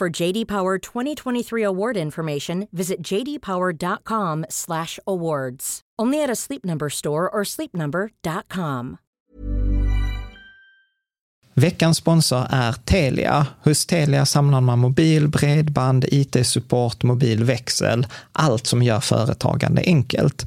For JD Power 2023 award information, visit jdpower.com/awards. Only at a Sleep Number store or sleepnumber.com. Veckans sponsor är Telia. Hos Telia samlar man mobil, bredband, IT-support, mobilväxel, allt som gör företagande enkelt.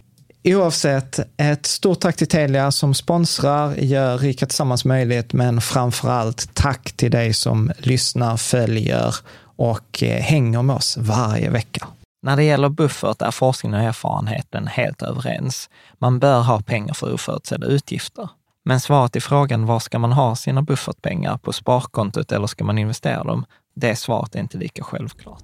Oavsett, ett stort tack till Telia som sponsrar, gör Rika Tillsammans möjligt, men framför allt tack till dig som lyssnar, följer och eh, hänger med oss varje vecka. När det gäller buffert är forskningen och erfarenheten helt överens. Man bör ha pengar för oförutsedda utgifter. Men svaret i frågan var ska man ha sina buffertpengar, på sparkontot eller ska man investera dem? Det svaret är inte lika självklart.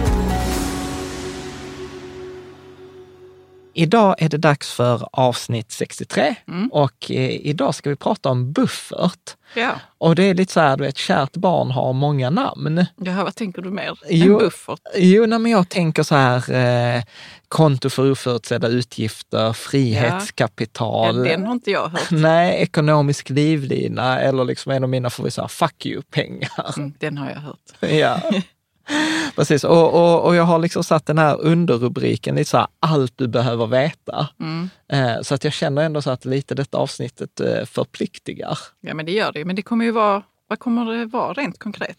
Idag är det dags för avsnitt 63 och eh, idag ska vi prata om buffert. Ja. Och det är lite så här, du vet, kärt barn har många namn. Jaha, vad tänker du mer? Jo, En buffert? Jo, nej, men jag tänker så här, eh, konto för oförutsedda utgifter, frihetskapital. Ja, den har inte jag hört. Nej, ekonomisk livlina eller liksom en av mina favoriter, fuck you-pengar. Mm, den har jag hört. Ja. Precis, och, och, och jag har liksom satt den här underrubriken, lite så här, allt du behöver veta. Mm. Eh, så att jag känner ändå så att lite detta avsnittet eh, förpliktigar. Ja, men det gör det. Men det kommer ju vara, vad kommer det vara rent konkret?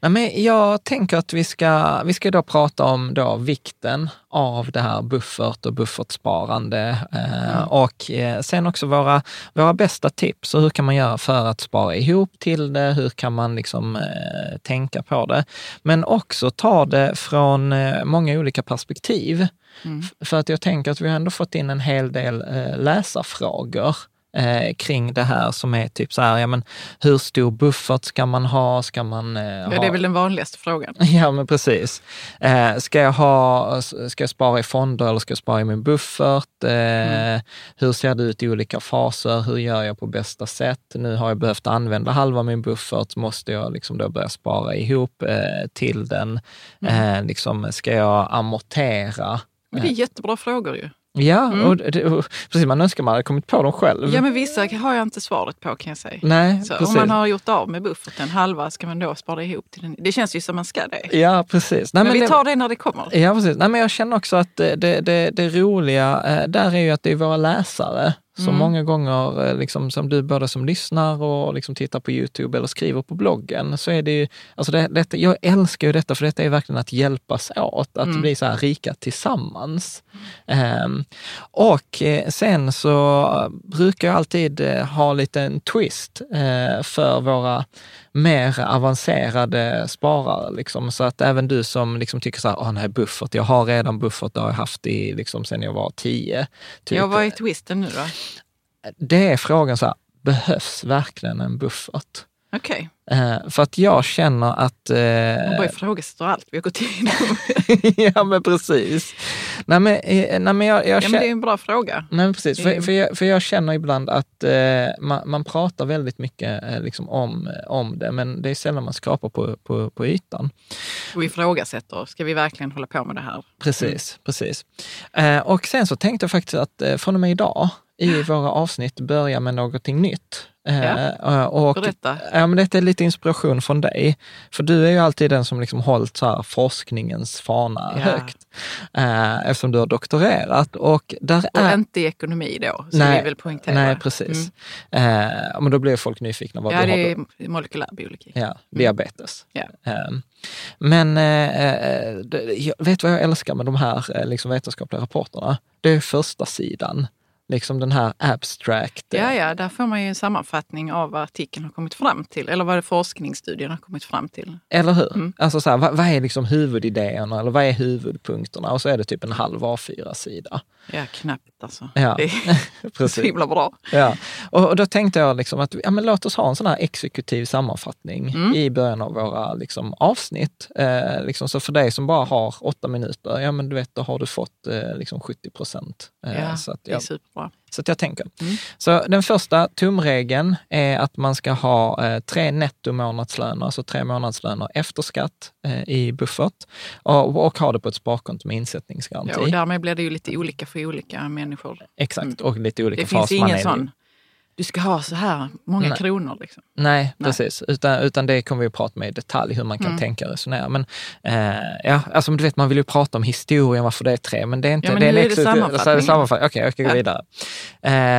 Nej, men jag tänker att vi ska, vi ska då prata om då vikten av det här buffert och buffertsparande eh, och eh, sen också våra, våra bästa tips och hur kan man göra för att spara ihop till det? Hur kan man liksom eh, tänka på det? Men också ta det från många olika perspektiv. F- För att jag tänker att vi har ändå fått in en hel del läsarfrågor eh, kring det här som är typ så här, ja men hur stor buffert ska man ha? Ska man eh, Ja, det är väl den vanligaste frågan. Ja, men precis. Eh, ska, jag ha, ska jag spara i fonder eller ska jag spara i min buffert? Eh, Mm. Hur ser det ut i olika faser? Hur gör jag på bästa sätt? Nu har jag behövt använda halva min buffert. Måste jag liksom då börja spara ihop eh, till den? Mm. Eh, liksom, ska jag amortera? Men det är jättebra frågor ju. Ja, Mm. och det, och, precis. Man önskar man hade kommit på dem själv. Ja, men vissa har jag inte svaret på kan jag säga. Nej, Så om man har gjort av med bufferten, halva, ska man då spara ihop till den? Det känns ju som man ska det. Ja, precis. Nej, men, vi det- tar det när det kommer. Ja, precis. Nej, men jag känner också att det, det, det, det roliga eh, där är ju att det är våra läsare som Mm. många gånger, eh, liksom, som du både som lyssnar och liksom tittar på Youtube eller skriver på bloggen, så är det ju, alltså det, detta, jag älskar ju detta för detta är verkligen att hjälpas åt, att Mm. bli så här rika tillsammans. Ehm, och eh, sen så brukar jag alltid eh, ha lite en twist eh, för våra mer avancerade sparare. Liksom, så att även du som liksom tycker så här, åh nej, buffert, jag har redan buffert, det har jag haft i, liksom, sen jag var tio. Typ. Ja, vad är twisten nu då? Det är frågan så här, behövs verkligen en buffert? Okej, Eh, för att jag känner att... man Eh, bara ifrågasätter allt vi har gått igenom. ja, men precis. Nej, men, eh, nej, men jag, jag ja, men det är en bra fråga. Nej, men precis. För, för, jag, för jag känner ibland att eh, man, man pratar väldigt mycket eh, liksom om, om det, men det är sällan man skrapar på, på, på ytan. Och ifrågasätter, ska vi verkligen hålla på med det här? Precis, precis. Eh, och sen så tänkte jag faktiskt att eh, från och med idag i våra avsnitt börja med någonting nytt. Eh, Ja. och, Berätta. Ja, men detta är lite inspiration från dig. För du är ju alltid den som liksom hållit så forskningens fana Ja. högt. Eh, eftersom du har doktorerat. Och där Och är... inte i ekonomi då, så Nej, vi vill poängtera. Nej, precis. Eh, men då blir folk nyfikna. Vad Mm. Ja, du det har är molekylärbiologi. Ja, diabetes. Ja. Ehm, Men eh, eh, det- jag vet vad jag älskar med de här eh, liksom vetenskapliga rapporterna? Det är första sidan. Liksom den här abstract. eh, Ja, ja, där får man ju en sammanfattning av vad artikeln har kommit fram till, eller vad forskningsstudien har kommit fram till. Eller hur? Mm. Alltså så här, vad, vad är liksom huvudidéerna eller vad är huvudpunkterna? Och så är det typ en halv A4-sida. Ja, knappt alltså. Ja, Det är så himla bra. Ja. Och, då tänkte jag liksom att ja, men låt oss ha en sån här exekutiv sammanfattning Mm. i början av våra liksom, avsnitt. Eh, liksom, så för dig som bara har åtta minuter, ja men du vet, då har du fått eh, liksom 70 procent. Eh, Ja, så, att, det är ja, superbra. Så att jag tänker. Mm. Så den första tumregeln är att man ska ha eh, tre nettomånadslöner, alltså tre månadslöner efter skatt eh, i buffert och, och ha det på ett sparkonto med insättningsgaranti. Ja, och därmed blir det ju lite olika för olika människor. Exakt, och lite olika Det finns fas är ingen sån, du ska ha så här många Nej. kronor. Liksom. Nej, Nej. precis. Utan, utan det kommer vi att prata med i detalj, hur man kan Mm. tänka och resonera. Men eh, ja, alltså du vet, man vill ju prata om historien, varför det är tre, men det är inte... Ja, men det är är det sammanfattningen. så är det sammanfattning. Okej, jag ska gå Ja. vidare.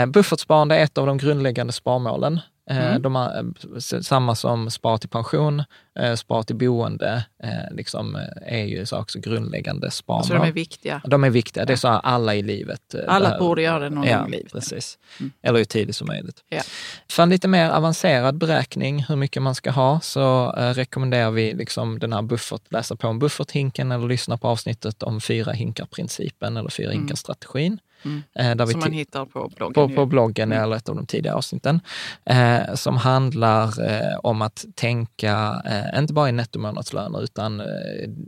Eh, buffertsparande är ett av de grundläggande sparmålen. Eh, Mm. De eh, samma som spara till pension, eh, spara till boende, liksom, är ju så också grundläggande sparmål. Så de är viktiga. De är viktiga, det är så här alla i livet. Alla behöver. borde göra det någon Ja, gång i livet. precis. Mm. Eller hur tidigt som möjligt. Ja. För en lite mer avancerad beräkning, hur mycket man ska ha, så rekommenderar vi liksom den här buffert, läsa på om bufferthinken eller lyssna på avsnittet om fyra hinkar-principen eller fyra Mm. hinkar-strategin. Mm. Eh, där vi Som man hittar på bloggen. på, på bloggen Mm. eller ett av de tidigare avsnitten, eh, som handlar eh, om att tänka, eh, inte bara i nettomånadslöner, utan eh,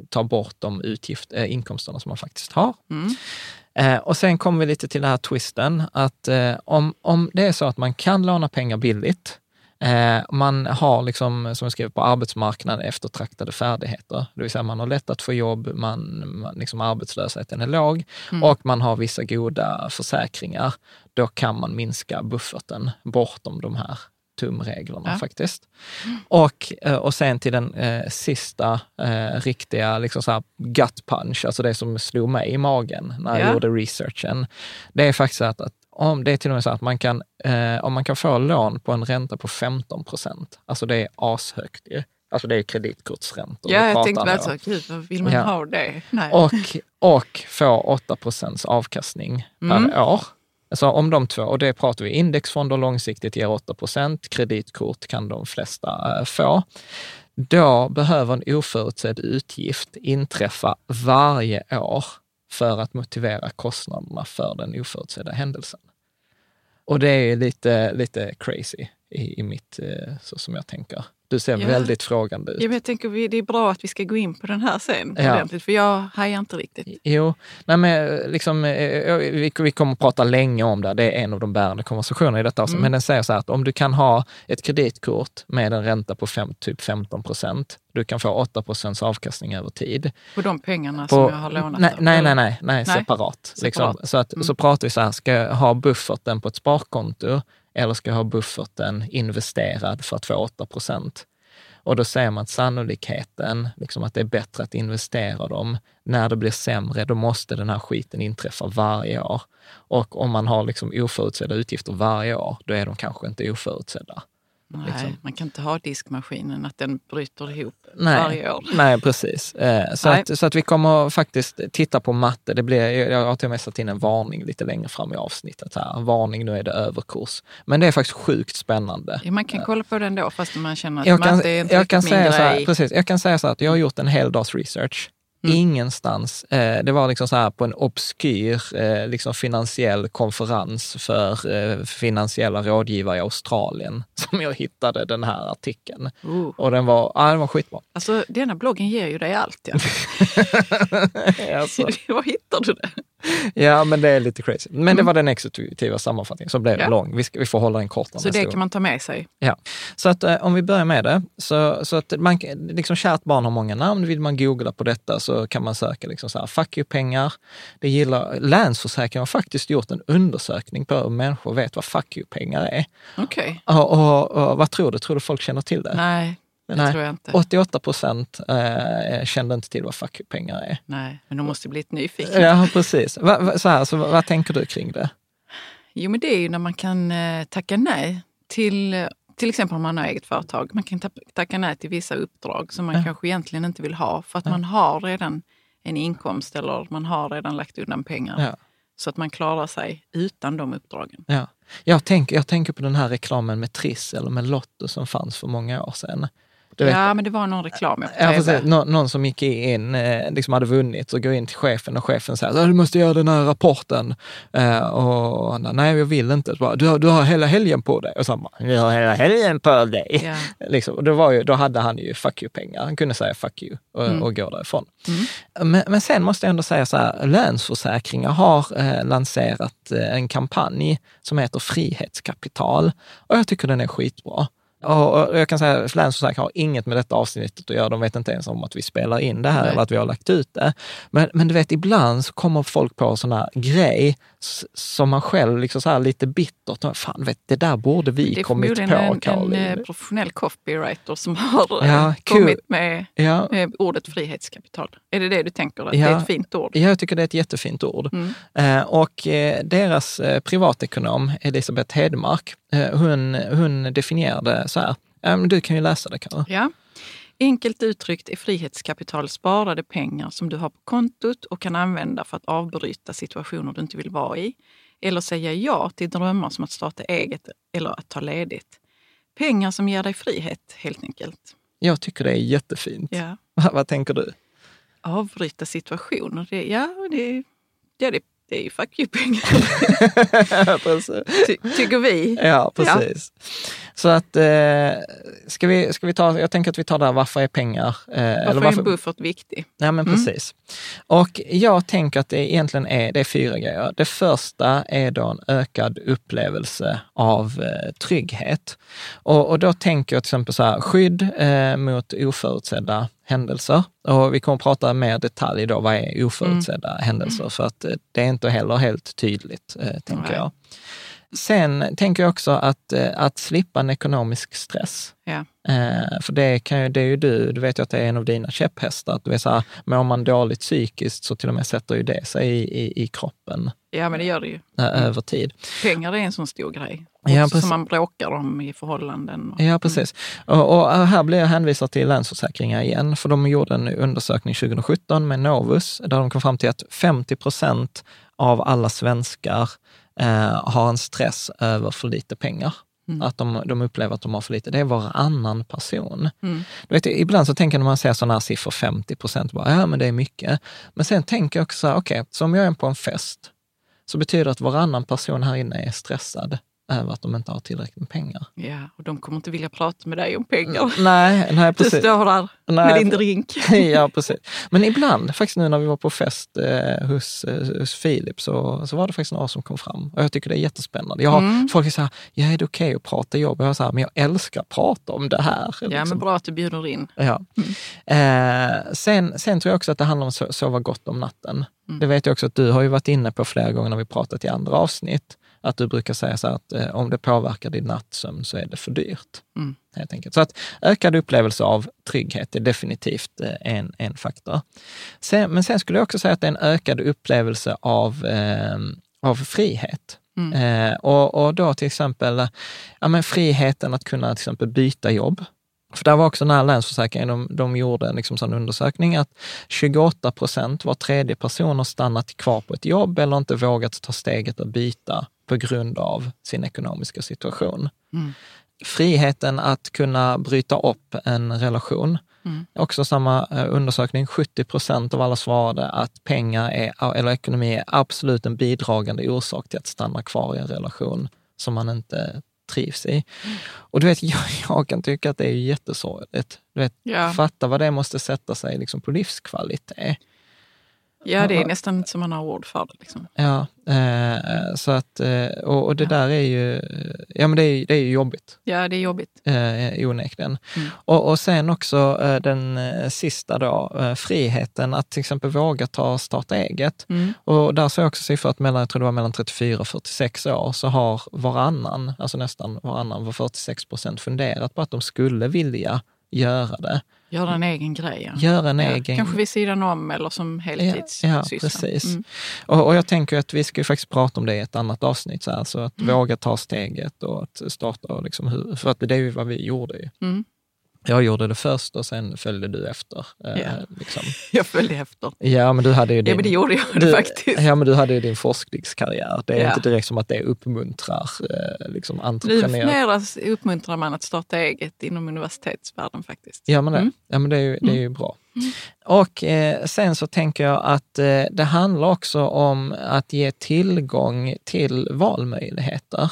ta bort de utgift, eh, inkomsterna som man faktiskt har. Mm. Eh, och sen kommer vi lite till den här twisten, att eh, om, om det är så att man kan låna pengar billigt, man har, liksom, som jag skrev på arbetsmarknaden, eftertraktade färdigheter. Det vill säga man har lätt att få jobb, man, man, liksom arbetslösheten är låg Mm. och man har vissa goda försäkringar. Då kan man minska bufferten bortom de här tumreglerna Ja. faktiskt. Och, eh, och sen till den eh, sista eh, riktiga liksom så här gut punch, alltså det som slog mig i magen när jag Ja. gjorde researchen. Det är faktiskt att, att om det är till och med så att man kan, eh, om man kan få lån på en ränta på 15 procent, alltså det är ashögt ju. Alltså det är kreditkortsräntor. Ja, jag tänkte väl så, gud, vill man Ja. ha det? Nej. Och, och få 8 procents avkastning Mm. per år. Alltså om de två, och det pratar vi indexfonder långsiktigt ger 8 procent, kreditkort kan de flesta eh, få. Då behöver en oförutsedd utgift inträffa varje år för att motivera kostnaderna för den oförutsedda händelsen. Och det är lite, lite crazy i, i mitt, eh, så som jag tänker. Du ser Ja. väldigt frågande ut. Ja, men jag tänker det är bra att vi ska gå in på den här sen Ja. ordentligt, för jag hajar inte riktigt. Jo, nej men liksom, eh, vi, vi kommer att prata länge om det. Det är en av de bärande konversationerna i detta. Mm. Men den säger så här att om du kan ha ett kreditkort med en ränta på fem, typ 15 procent, du kan få 8 procents avkastning över tid. På de pengarna På, som jag har lånat. nej, nej, nej, nej, nej, separat. Liksom. separat. Så, att, Mm. så pratar vi så här, ska jag ha bufferten på ett sparkonto eller ska jag ha bufferten investerad för att få 8 procent? Och då ser man att sannolikheten, liksom att det är bättre att investera dem, när det blir sämre, då måste den här skiten inträffa varje år. Och om man har liksom oförutsedda utgifter varje år, då är de kanske inte oförutsedda. Nej, liksom. man kan inte ha diskmaskinen, att den bryter ihop Nej, varje år. nej precis. Eh, så, Nej. att, så att vi kommer faktiskt titta på matte. Det blir, jag har till och med satt in en varning lite längre fram i avsnittet. här. Varning, nu är det överkurs. Men det är faktiskt sjukt spännande. Ja, man kan kolla på den då, fast man känner att Jag kan, matte är inte jag, kan min säga så här, grej. precis, jag kan säga så här att jag har gjort en hel dags research. Mm. Ingenstans. Eh, det var liksom så här på en obskyr eh, liksom finansiell konferens för eh, finansiella rådgivare i Australien som jag hittade den här artikeln. Oh. Och den var, ja, den var skitbra. Alltså, denna bloggen ger ju dig allt. Ja. Alltså. Var hittar du det? Ja, men det är lite crazy. Men det var den exekutiva sammanfattningen, så blev Ja. lång. Vi, ska, vi får hålla den kort. Så det gång. kan man ta med sig. Ja. Så att om vi börjar med det, så, så att man, liksom kärt barn har många namn. Vill man googla på detta så kan man söka liksom så här, fuck you-pengar. Det gillar, Länsförsäkringen har faktiskt gjort en undersökning på hur människor vet vad fuck you-pengar är. Okej. Och, och, och vad tror du? Tror du folk känner till det? Nej, det Nej. tror jag inte. 88 procent eh, kände inte till vad fuck you-pengar är. Nej, men de måste bli lite nyfikna. Ja, precis. Va, va, så här, så vad, vad tänker du kring det? Jo, men det är ju när man kan eh, tacka nej till till exempel om man har eget företag. Man kan ta- tacka nej till vissa uppdrag som man Ja. kanske egentligen inte vill ha för att man har redan en inkomst eller man har redan lagt undan pengar. Ja. Så att man klarar sig utan de uppdragen. Ja. Jag, tänker, jag tänker på den här reklamen med Triss eller med Lotto som fanns för många år sedan. Du vet, ja, men det var någon reklam på Ja, TV. Nå, någon som gick in, eh, liksom hade vunnit, och går in till chefen och chefen säger "Ja, du måste göra den här rapporten. Eh, och han nej jag vill inte. Bara, du, har, du har hela helgen på dig. Och så bara, jag har hela helgen på dig. Ja. Liksom. Och det var ju, då hade han ju fuck you-pengar. Han kunde säga fuck you och, Mm. och gå därifrån. Men, men sen måste jag ändå säga så här, Länsförsäkringar har eh, lanserat eh, en kampanj som heter Frihetskapital. Och jag tycker den är skitbra. Och, jag kan säga att Länsförsäkringar har inget med detta avsnittet att göra. De vet inte ens om att vi spelar in det här Nej. eller att vi har lagt ut det. Men, men du vet, ibland så kommer folk på sån här grej som man själv liksom så här lite bittert, fan vet, det där borde vi Det är kommit på, förmodligen en, en Caroline. eh, professionell copywriter som har eh, Ja, kommit med Ja, eh, ordet frihetskapital. Är det det du tänker? Att Ja. det är ett fint ord? Ja, jag tycker det är ett jättefint ord. Mm. Eh, och eh, deras eh, privatekonom, Elisabeth Hedmark, hon, hon definierade så här, eh, men du kan ju läsa det Karo. Ja. Enkelt uttryckt är frihetskapital sparade pengar som du har på kontot och kan använda för att avbryta situationer du inte vill vara i. Eller säga ja till drömmar som att starta eget eller att ta ledigt. Pengar som ger dig frihet, helt enkelt. Jag tycker det är jättefint. Ja. Vad, tänker du? Avbryta situationer, det, ja, det, ja, det, det är ju fuck precis. ty, tycker vi. Ja, precis. Så att, eh, ska, vi, ska vi ta, jag tänker att vi tar där, varför är pengar? Eh, Varför är en buffert viktig? Ja, men Mm. precis. Och jag tänker att det egentligen är, det är fyra grejer. Det första är då en ökad upplevelse av eh, trygghet. Och, och då tänker jag till exempel så här, skydd eh, mot oförutsedda händelser. Och vi kommer att prata mer detalj då, vad är oförutsedda Mm. händelser? För att eh, det är inte heller helt tydligt, eh, tänker Nej. jag. Sen tänker jag också att, eh, att slippa en ekonomisk stress. Ja. Eh, för det, kan ju, det är ju du, du vet ju att det är en av dina käpphästar. Att du vet så här, mår man dåligt psykiskt så till och med sätter ju det sig i, i, i kroppen ja, men det gör det ju. eh, över tid. Pengar är en sån stor grej. Ja, precis. man bråkar om i förhållanden. och- Ja, precis. Och, och här blir jag hänvisad till Länsförsäkringar igen, för de gjorde en undersökning 2017 med Novus, där de kom fram till att 50 procent av alla svenskar eh, har en stress över för lite pengar. Mm. Att de, de upplever att de har för lite. Det är varannan person. Mm. Du vet, ibland så tänker jag när man ser sådana här siffror, 50 procent, bara, ja men det är mycket. Men sen tänker jag också, okej, så om jag är på en fest, så betyder det att varannan person här inne är stressad. Över att de inte har tillräckligt med pengar. Ja, och de kommer inte vilja prata med dig om pengar. Nej, nej Du precis. står där Nej, med din drink. ja, precis. Men ibland, faktiskt nu när vi var på fest eh, hos, eh, hos Filip, så, så var det faktiskt några som kom fram. Och jag tycker det är jättespännande. Jag har, Mm. Folk är så här, ja är det okej att prata jobb? Jag är så här, men jag älskar att prata om det här. Ja, liksom. men bra att du bjuder in. Ja. Eh, sen, sen tror jag också att det handlar om att so- sova gott om natten. Mm. Det vet jag också att du har ju varit inne på flera gånger när vi pratat i andra avsnitt. Att du brukar säga så här att eh, om det påverkar din nattsömn så är det för dyrt. Mm. Helt enkelt. Så att ökad upplevelse av trygghet är definitivt eh, en, en faktor. Sen, men sen skulle jag också säga att det är en ökad upplevelse av, eh, av frihet. Mm. Eh, och, och då till exempel eh, ja, men friheten att kunna till exempel byta jobb. För där var också den här Länsförsäkringen, de, de gjorde en liksom sån undersökning att 28 procent, var tredje person har stannat kvar på ett jobb eller inte vågat ta steget att byta på grund av sin ekonomiska situation. Mm. Friheten att kunna bryta upp en relation. Mm. Också samma eh, undersökning, 70 procent av alla svarade att pengar är, eller ekonomi är absolut en bidragande orsak till att stanna kvar i en relation som man inte trivs i. Och du vet, jag, jag kan tycka att det är jättesorgligt. Du vet, Ja. fatta vad det måste sätta sig liksom, på livskvalitet. Ja, det är nästan som man har ord för det. Liksom. Ja, eh, så att, eh, och, och det där är ju, ja men det är, det är ju jobbigt. Ja, det är jobbigt. eh, onekligen. Mm. Och, och sen också eh, den eh, sista då, eh, friheten att till exempel våga ta starta eget. Mm. Och där såg jag också siffror att mellan, jag tror det var mellan 34 och 46 år så har varannan, alltså nästan varannan, var 46 procent funderat på att de skulle vilja göra det. Göra en egen grej. Ja. Göra en Ja, egen... Kanske vid sidan om eller som heltidssyssla. Ja, ja, precis. Mm. Och, och jag tänker att vi ska ju faktiskt prata om det i ett annat avsnitt, så, här, så att Mm. våga ta steget och att starta, och liksom hur, för att det är ju vad vi gjorde. Ju. Mm. Jag gjorde det först och sen följde du efter. eh, Ja. Liksom. Jag följde efter. Ja, men du hade ju din, Ja, men det gjorde jag du, faktiskt. Ja, men du hade ju din forskningskarriär. Det är Ja. inte direkt som att det uppmuntrar eh, liksom Nu entreprenörer. neras uppmuntrar man att starta eget inom universitetsvärlden faktiskt. Ja, men det, Mm. ja, men det, är, ju, det är ju bra. Och eh, sen så tänker jag att eh, det handlar också om att ge tillgång till valmöjligheter.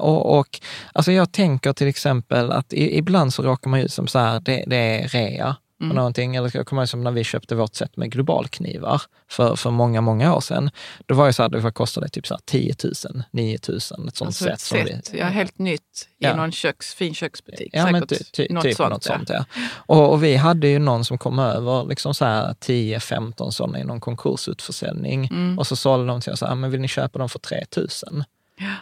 Och, och alltså jag tänker till exempel att i, ibland så råkar man ut som så här, det, det är rea på Mm. någonting. Eller jag kommer ihåg som när vi köpte vårt set med globalknivar för, för många, många år sedan. Då var det så här, det kostade typ så här 10 000, 9 000, ett sånt Alltså set. ett som sätt, ja, helt nytt i Ja. någon köks, fin köksbutik. Ja, men ty, ty, något typ sånt. något sånt. Ja. Och, och vi hade ju någon som kom över liksom så här 10-15 sådana i någon konkursutförsäljning. Mm. Och så sålde de till oss, men vill ni köpa dem för 3 000?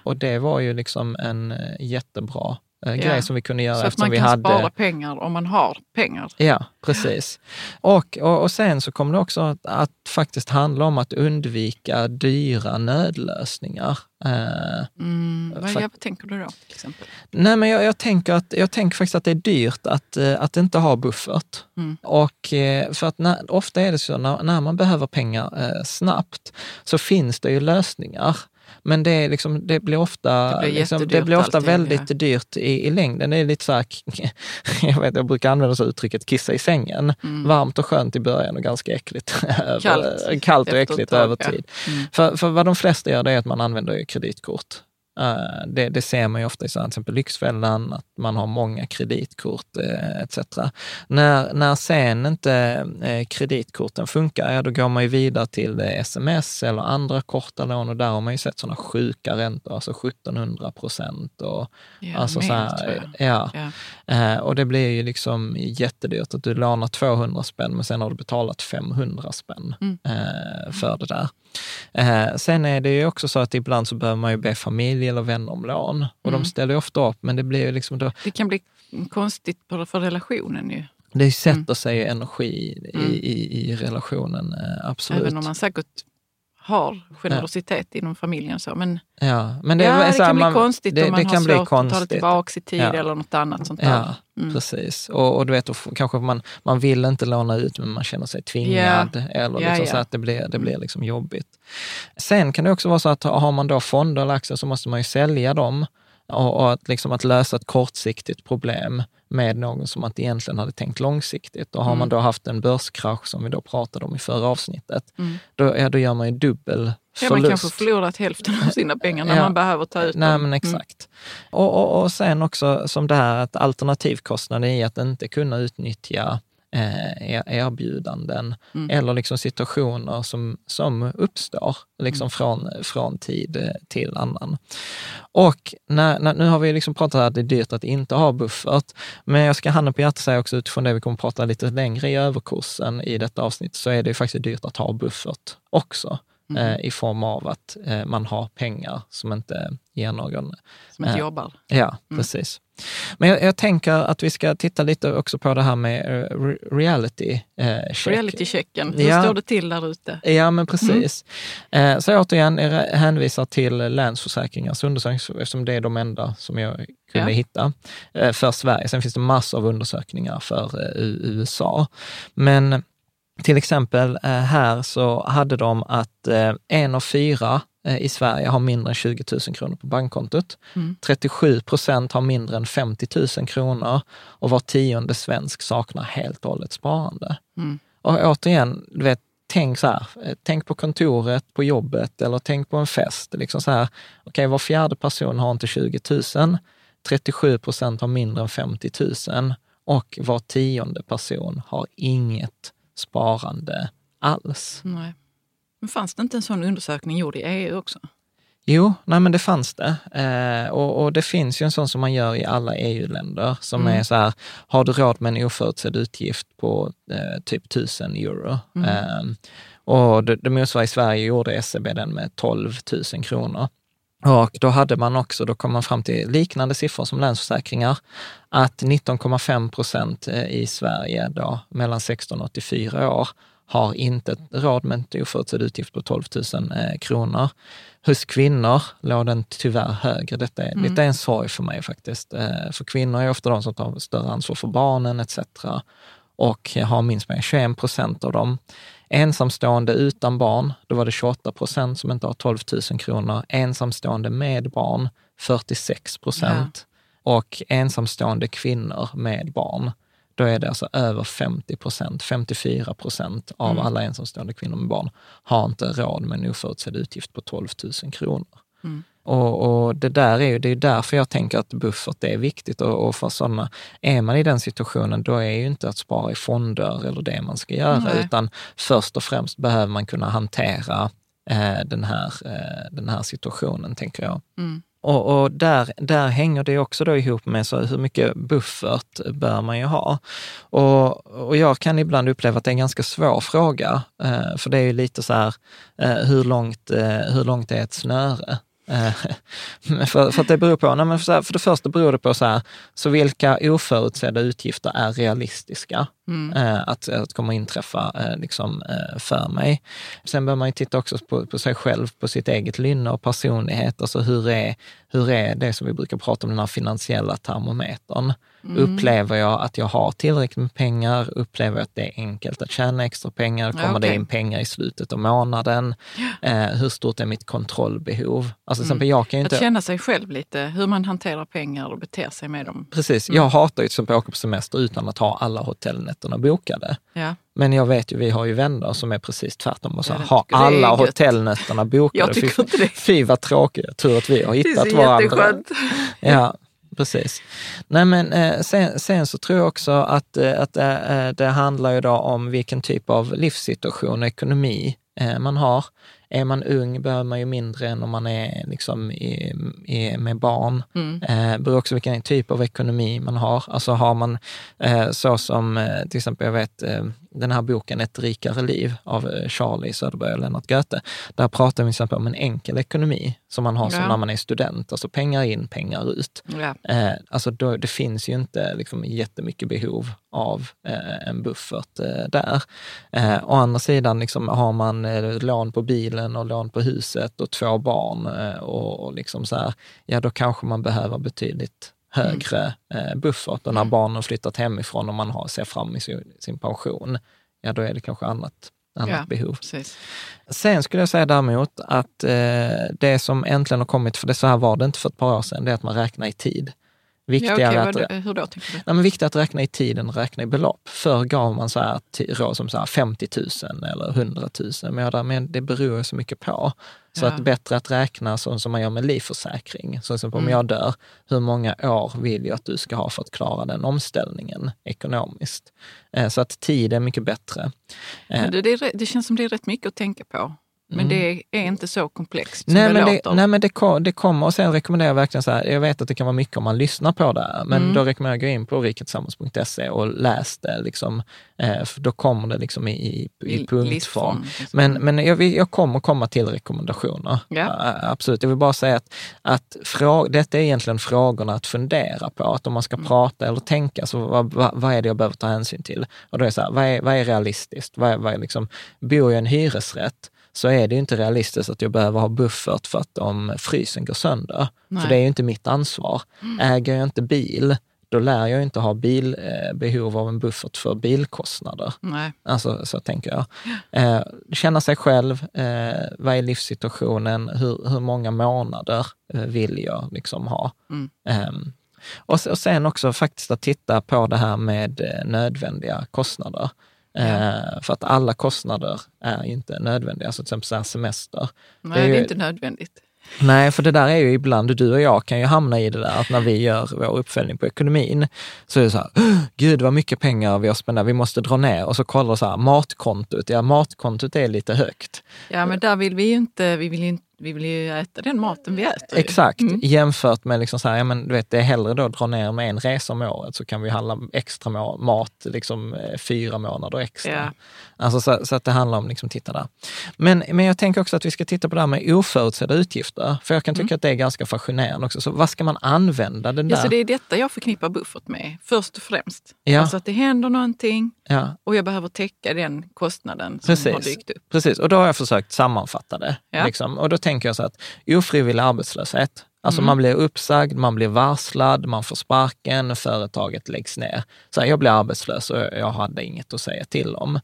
Och det var ju liksom en eh, jättebra eh, grej som vi kunde göra Så att man vi kan hade... spara pengar om man har pengar. Ja, precis. Och, och, och sen så kommer det också att, att faktiskt handla om att undvika dyra nödlösningar. Eh, Mm. Vad, ja, vad tänker du då till exempel? Nej, men jag, jag, tänker att, jag tänker faktiskt att det är dyrt att, eh, att inte ha buffert. Mm. Och för att när, ofta är det så när, när man behöver pengar eh, snabbt så finns det ju lösningar. Men det, liksom, det blir ofta, Det blir liksom, det blir ofta allting, väldigt dyrt i, i längden. Det är lite så här, jag, vet, jag brukar använda så uttrycket kissa i sängen. Varmt och skönt i början och ganska äckligt. Kallt kallt och äckligt över ja. tid. Mm. För, för vad de flesta gör det är att man använder kreditkort. Eh, Det, det ser man ju ofta i så här, till exempel Lyxfällan, att man har många kreditkort eh, etc. När, när sen inte eh, kreditkorten funkar, ja, då går man ju vidare till sms eller andra korta lån och där har man ju sett sådana sjuka räntor, alltså 1700 procent. Och, Ja, alltså mer, så här, ja. Ja. Och det blir ju liksom jättedyrt att du lånar 200 spänn men sen har du betalat 500 spänn Mm. för det där. Eh, sen är det ju också så att ibland så behöver man ju be familj eller vänner om lån och Mm. de ställer ju ofta upp men det blir ju liksom då, Det kan bli konstigt för, relationen ju. det sätter sig energi i, Mm. i, i relationen, eh, absolut. Även om man säkert har generositet inom familjen. Så. Men ja, men det, ja, det så kan bli man- konstigt det, om man det har kan bli svårt att ta det tillbaka i tid Ja. eller något annat sånt där. Mm. precis. Och, och du vet, och kanske man, man vill inte låna ut men man känner sig tvingad. Eller Ja, liksom ja. så att det blir, det blir liksom jobbigt. Sen kan det också vara så att har man då fonder eller aktier så måste man ju sälja dem. Och, och att, liksom att lösa ett kortsiktigt problem med någon som man inte egentligen hade tänkt långsiktigt. Och har man Mm. då haft en börskrasch som vi då pratade om i förra avsnittet, Mm. då, ja, då gör man ju dubbel Ja, man kanske förlorat hälften av sina pengar när ja. man behöver ta ut Nej, dem. men mm. exakt. Mm. Och, och, och sen också som det här att alternativkostnaden i att inte kunna utnyttja eh, erbjudanden mm. eller liksom situationer som, som uppstår liksom mm. från, från tid till annan. Och när, när, nu har vi liksom pratat att det är dyrt att inte ha buffert, men jag ska handen på hjärtat säga också utifrån det vi kommer prata lite längre i överkursen i detta avsnitt, så är det faktiskt dyrt att ha buffert också. Mm. Eh, i form av att eh, man har pengar som inte ger någon... Som inte eh, jobbar. Ja, mm. precis. Men jag, jag, tänker att vi ska titta lite också på det här med reality check. Reality-checken, hur ja. står det till där ute? Ja, men precis. Mm. så återigen, jag hänvisar till Länsförsäkringars undersökning, eftersom det är de enda som jag kunde ja. hitta för Sverige. Sen finns det massor av undersökningar för USA. Men till exempel eh, här så hade de att eh, en av fyra eh, i Sverige har mindre än 20 000 kronor på bankkontot. Mm. 37 procent har mindre än 50 000 kronor och var tionde svensk saknar helt och hållet sparande. Mm. Och återigen, du vet, tänk så här, tänk på kontoret, på jobbet eller tänk på en fest. Liksom så här, okay, var fjärde person har inte 20 000, 37 procent har mindre än 50 000 och var tionde person har inget sparande alls. Nej. Men fanns det inte en sån undersökning gjord i EU också? Jo, nej men det fanns det. Eh, och, och, det finns ju en sån som man gör i alla EU-länder som mm. är så här, har du råd med en oförutsedd utgift på eh, typ 1000 euro? Mm. Eh, och det, det motsvarar i Sverige gjorde SEB den med 12 000 kronor. Och då hade man också, då kom man fram till liknande siffror som Länsförsäkringar, att 19,5 procent eh, i Sverige då, mellan 16 och 84 år har inte råd med en oförutsedd utgift på 12 000 eh, kronor. Hos kvinnor låg den tyvärr högre. Detta är, mm. detta är en sorg för mig faktiskt. Eh, för kvinnor är ofta de som tar större ansvar för barnen etc. Och har minst med 21 procent av dem. Ensamstående utan barn, då var det 28 procent som inte har 12 000 kronor. Ensamstående med barn, 46 procent. Ja. Och ensamstående kvinnor med barn, då är det alltså över 50 procent, 54 procent av mm. alla ensamstående kvinnor med barn har inte råd med en oförutsedd utgift på 12 000 kronor. Mm. Och, och, det där är ju, det är därför jag tänker att buffert är viktigt och, och för sådana, är man i den situationen, då är ju inte att spara i fonder eller det man ska göra, Nej. utan först och främst behöver man kunna hantera eh, den, här, eh, den här situationen, tänker jag. Mm. Och, och, där, där hänger det också då ihop med så hur mycket buffert bör man ju ha? Och, och jag kan ibland uppleva att det är en ganska svår fråga, eh, för det är ju lite så här, eh, hur, långt, eh, hur långt är ett snöre? Eh, för, för att det beror på, nej men för, för det första beror det på så här, så vilka oförutsedda utgifter är realistiska? Mm. eh, att, att kommer inträffa eh, liksom, eh, för mig. Sen bör man ju titta också på, på sig själv, på sitt eget lynne och personlighet. Alltså hur är, hur är det som vi brukar prata om, den här finansiella termometern? Mm. Upplever jag att jag har tillräckligt med pengar? Upplever jag att det är enkelt att tjäna extra pengar? Kommer okay. det in pengar i slutet av månaden? Eh, hur stort är mitt kontrollbehov? Alltså, mm. jag kan inte... Att känna sig själv lite, hur man hanterar pengar och beter sig med dem. Precis. Mm. Jag hatar ju till exempel att åka på semester utan att ha alla hotellnätterna bokade. Ja. Men jag vet ju, vi har ju vänner som är precis tvärtom och så har alla hotellnätterna bokade. jag tycker inte det. Fy vad tråkigt. Tur att vi har hittat varandra. Det är så Ja, precis. Nej, men eh, sen, sen, så tror jag också att, eh, att eh, det handlar ju då om vilken typ av livssituation och ekonomi man har. Är man ung behöver man ju mindre än om man är liksom i, i, med barn. Mm. Eh, beror också vilken typ av ekonomi man har. Alltså har man eh, så som eh, till exempel, jag vet eh, den här boken Ett rikare liv av eh, Charlie Söderberg och Lennart Goethe. Där pratar vi till exempel om en enkel ekonomi som man har ja. som när man är student, alltså pengar in, pengar ut. Ja. Eh, alltså då, det finns ju inte liksom jättemycket behov av eh, en buffert eh, där. Eh, å andra sidan liksom, har man lån på bilen och lån på huset och två barn och, och liksom så här, ja då kanske man behöver betydligt högre mm. buffert. Och när mm. barnen flyttat hemifrån och man har, ser fram sin, sin pension, ja då är det kanske annat, annat ja, behov. Precis. Sen skulle jag säga däremot att eh, det som äntligen har kommit, för det så här var det inte för ett par år sedan, det är att man räknar i tid. Viktigare ja, att, okej, vad, hur då nej, men viktigt att räkna i tiden räkna i belopp. Förr gav man så här råd som så här 50 000 eller 100 000, men, där, men det beror så mycket på. Så Ja. att bättre att räkna så som man gör med livförsäkring. Så som om Mm. jag dör, hur många år vill jag att du ska ha för att klara den omställningen ekonomiskt? Eh, Så att tid är mycket bättre. Eh, det, det, är, det känns som det är rätt mycket att tänka på. Men det är inte så komplext som Mm. Nej det men, det, låter. nej, men det, kom, det kommer och sen rekommenderar jag verkligen så här, jag vet att det kan vara mycket om man lyssnar på det, här, men Mm. då rekommenderar jag att gå in på riketillsammans.se och läs det, liksom, eh, för då kommer det liksom i, i, i punktform. Men, men jag, vill, jag kommer komma till rekommendationer. Ja. Ä- Absolut. Jag vill bara säga att, att frå, detta är egentligen frågorna att fundera på. Att om man ska Mm. prata eller tänka, så vad, vad, vad är det jag behöver ta hänsyn till? Och då är så här, vad är, vad är realistiskt? Vad är, vad är liksom, bor jag i en hyresrätt så är det inte realistiskt att jag behöver ha buffert för att om frysen går sönder. Nej. För det är ju inte mitt ansvar. Äger jag inte bil, då lär jag inte ha bil, eh, behov av en buffert för bilkostnader. Nej. Alltså så tänker jag. Eh, känna sig själv, eh, vad är livssituationen, hur, hur många månader eh, vill jag liksom ha? Mm. Ehm, och, och sen också faktiskt att titta på det här med eh, nödvändiga kostnader. Eh, för att alla kostnader är inte nödvändiga, alltså till exempel så semester. Nej, är det är ju- inte nödvändigt. Nej, för det där är ju ibland, du och jag kan ju hamna i det där att när vi gör vår uppföljning på ekonomin, så är det så här, "Åh, gud vad mycket pengar vi har spenderat, vi måste dra ner. Och så kollar så här, matkontot, ja matkontot är lite högt. Ja, men där vill vi ju inte, vi vill inte- vi vill ju äta den maten vi äter. Exakt, Mm. jämfört med liksom så här, ja, men du vet, det är hellre då att dra ner med en resa om året så kan vi handla extra mat liksom eh, fyra månader extra. Ja. Alltså så, så att det handlar om, liksom, titta där. Men, men jag tänker också att vi ska titta på det här med oförutsedda utgifter, för jag kan tycka att det är ganska fascinerande också. Så vad ska man använda den Mm. Ja, där? så det är detta jag förknippar buffert med, först och främst. Ja. Alltså att det händer någonting Ja, och jag behöver täcka den kostnaden som Precis. har dykt upp. precis. Och då har jag försökt sammanfatta det. Ja. Liksom. Och då tänker jag så att ofrivillig arbetslöshet, alltså Mm. man blir uppsagd, man blir varslad, man får sparken, företaget läggs ner. Så här, jag blir arbetslös och jag hade inget att säga till om.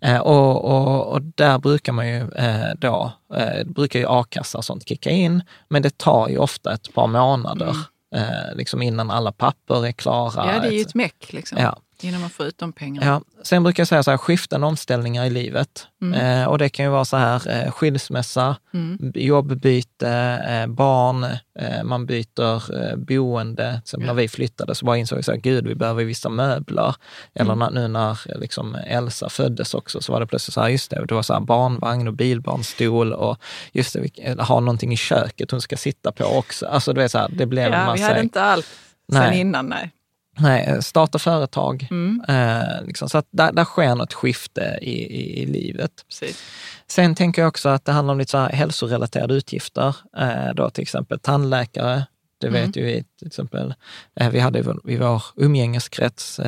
Eh, och, och, och där brukar man ju eh, då, eh, brukar ju a-kassa och sånt kicka in, men det tar ju ofta ett par månader eh, liksom innan alla papper är klara. Mm. Ja, det är ju ett meck liksom, Ja. Innan man får ut de pengarna. Ja. Sen brukar jag säga så här, skiftande omställningar i livet. Eh, och det kan ju vara så här, eh, skilsmässa, b- jobbbyte, eh, barn, eh, man byter eh, boende. Som när vi flyttade så bara insåg vi så här, gud vi behöver vissa möbler. Eller när, nu när eh, liksom Elsa föddes också så var det plötsligt så här, just det, det var så här barnvagn och bilbarnstol och just det, vi eller ha någonting i köket hon ska sitta på också. Alltså du vet så här, det blev en Ja, vi massa... hade inte allt sen Nej. innan. Nej. Nej, eh, starta företag. Mm. Eh, liksom, så att där, där sker något skifte i, i, i livet. Precis. Sen tänker jag också att det handlar om lite så hälsorelaterade utgifter. Eh, då till exempel tandläkare. Det Mm. vet ju vi till exempel. Eh, vi hade i vår, umgängeskrets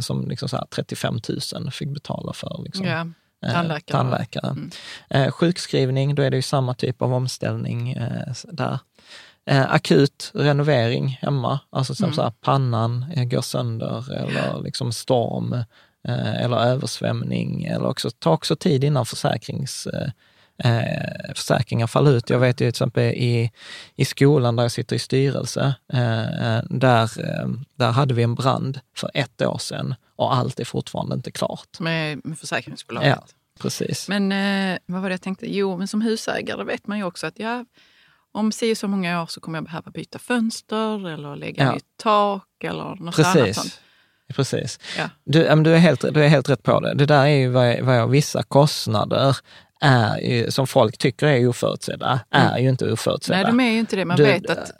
som liksom så här 35 000 fick betala för. Liksom, eh, tandläkare. tandläkare. Mm. Sjukskrivning, då är det ju samma typ av omställning där. Eh, akut renovering hemma, alltså som Mm. så här, pannan eh, går sönder eller liksom storm eh, eller översvämning. Eller också, ta också tid innan försäkrings, eh, eh, försäkringar faller ut. Jag vet ju till exempel i, i skolan där jag sitter i styrelse, eh, där, där hade vi en brand för ett år sedan och allt är fortfarande inte klart. Med, med försäkringsbolaget. Ja, precis. Men vad var det jag tänkte? Jo, men som husägare vet man ju också att ja, om si så många år så kommer jag behöva byta fönster eller lägga Ja. nytt tak eller något annat Precis. sånt. Precis. Ja. Du, du, är helt, du är helt rätt på det. Det där är ju vad, vad jag, vissa kostnader är ju, som folk tycker är oförutsedda, är ju inte oförutsedda. Mm. Nej, de är ju inte det. Man Du- vet att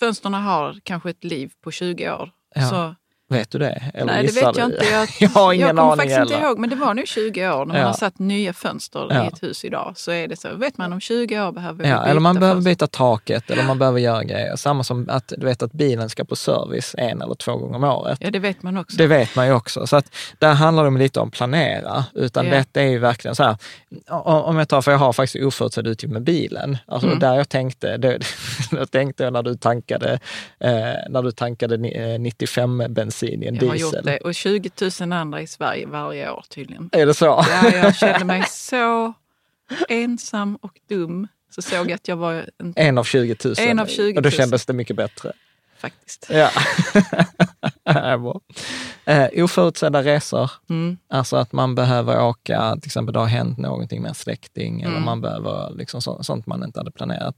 fönstren har kanske ett liv på 20 år. Ja, Så, Vet du det? Eller nej, det vet jag du? inte. Jag, jag har ingen jag kommer aning faktiskt inte ihåg, men det var nog 20 år. När man Ja. har satt nya fönster Ja. i ett hus idag så är det så. Vet man om 20 år behöver vi Ja, byta eller man behöver fönster. byta taket eller man behöver göra grejer. Samma som att du vet att bilen ska på service en eller två gånger om året. Ja, det vet man också. Det vet man ju också. Så att där handlar det lite om planera. Utan Ja. detta är ju verkligen så här, om jag tar, för jag har faktiskt oförutsedd utgift med bilen. Alltså Mm. där jag tänkte, det, jag tänkte när du tankade, eh, när du tankade ni- eh, 95 bensin i en jag har diesel. gjort det. Och 20 000 andra i Sverige varje år tydligen. Är det så? Ja, jag kände mig så ensam och dum. Så såg jag att jag var en, En av 20 000. En av 20 000. Och då kändes det mycket bättre. faktiskt. Ja. Bra. eh, oförutsedda resor, Mm. alltså att man behöver åka, till exempel det har hänt någonting med en släkting eller Mm. man behöver liksom så, sånt man inte hade planerat.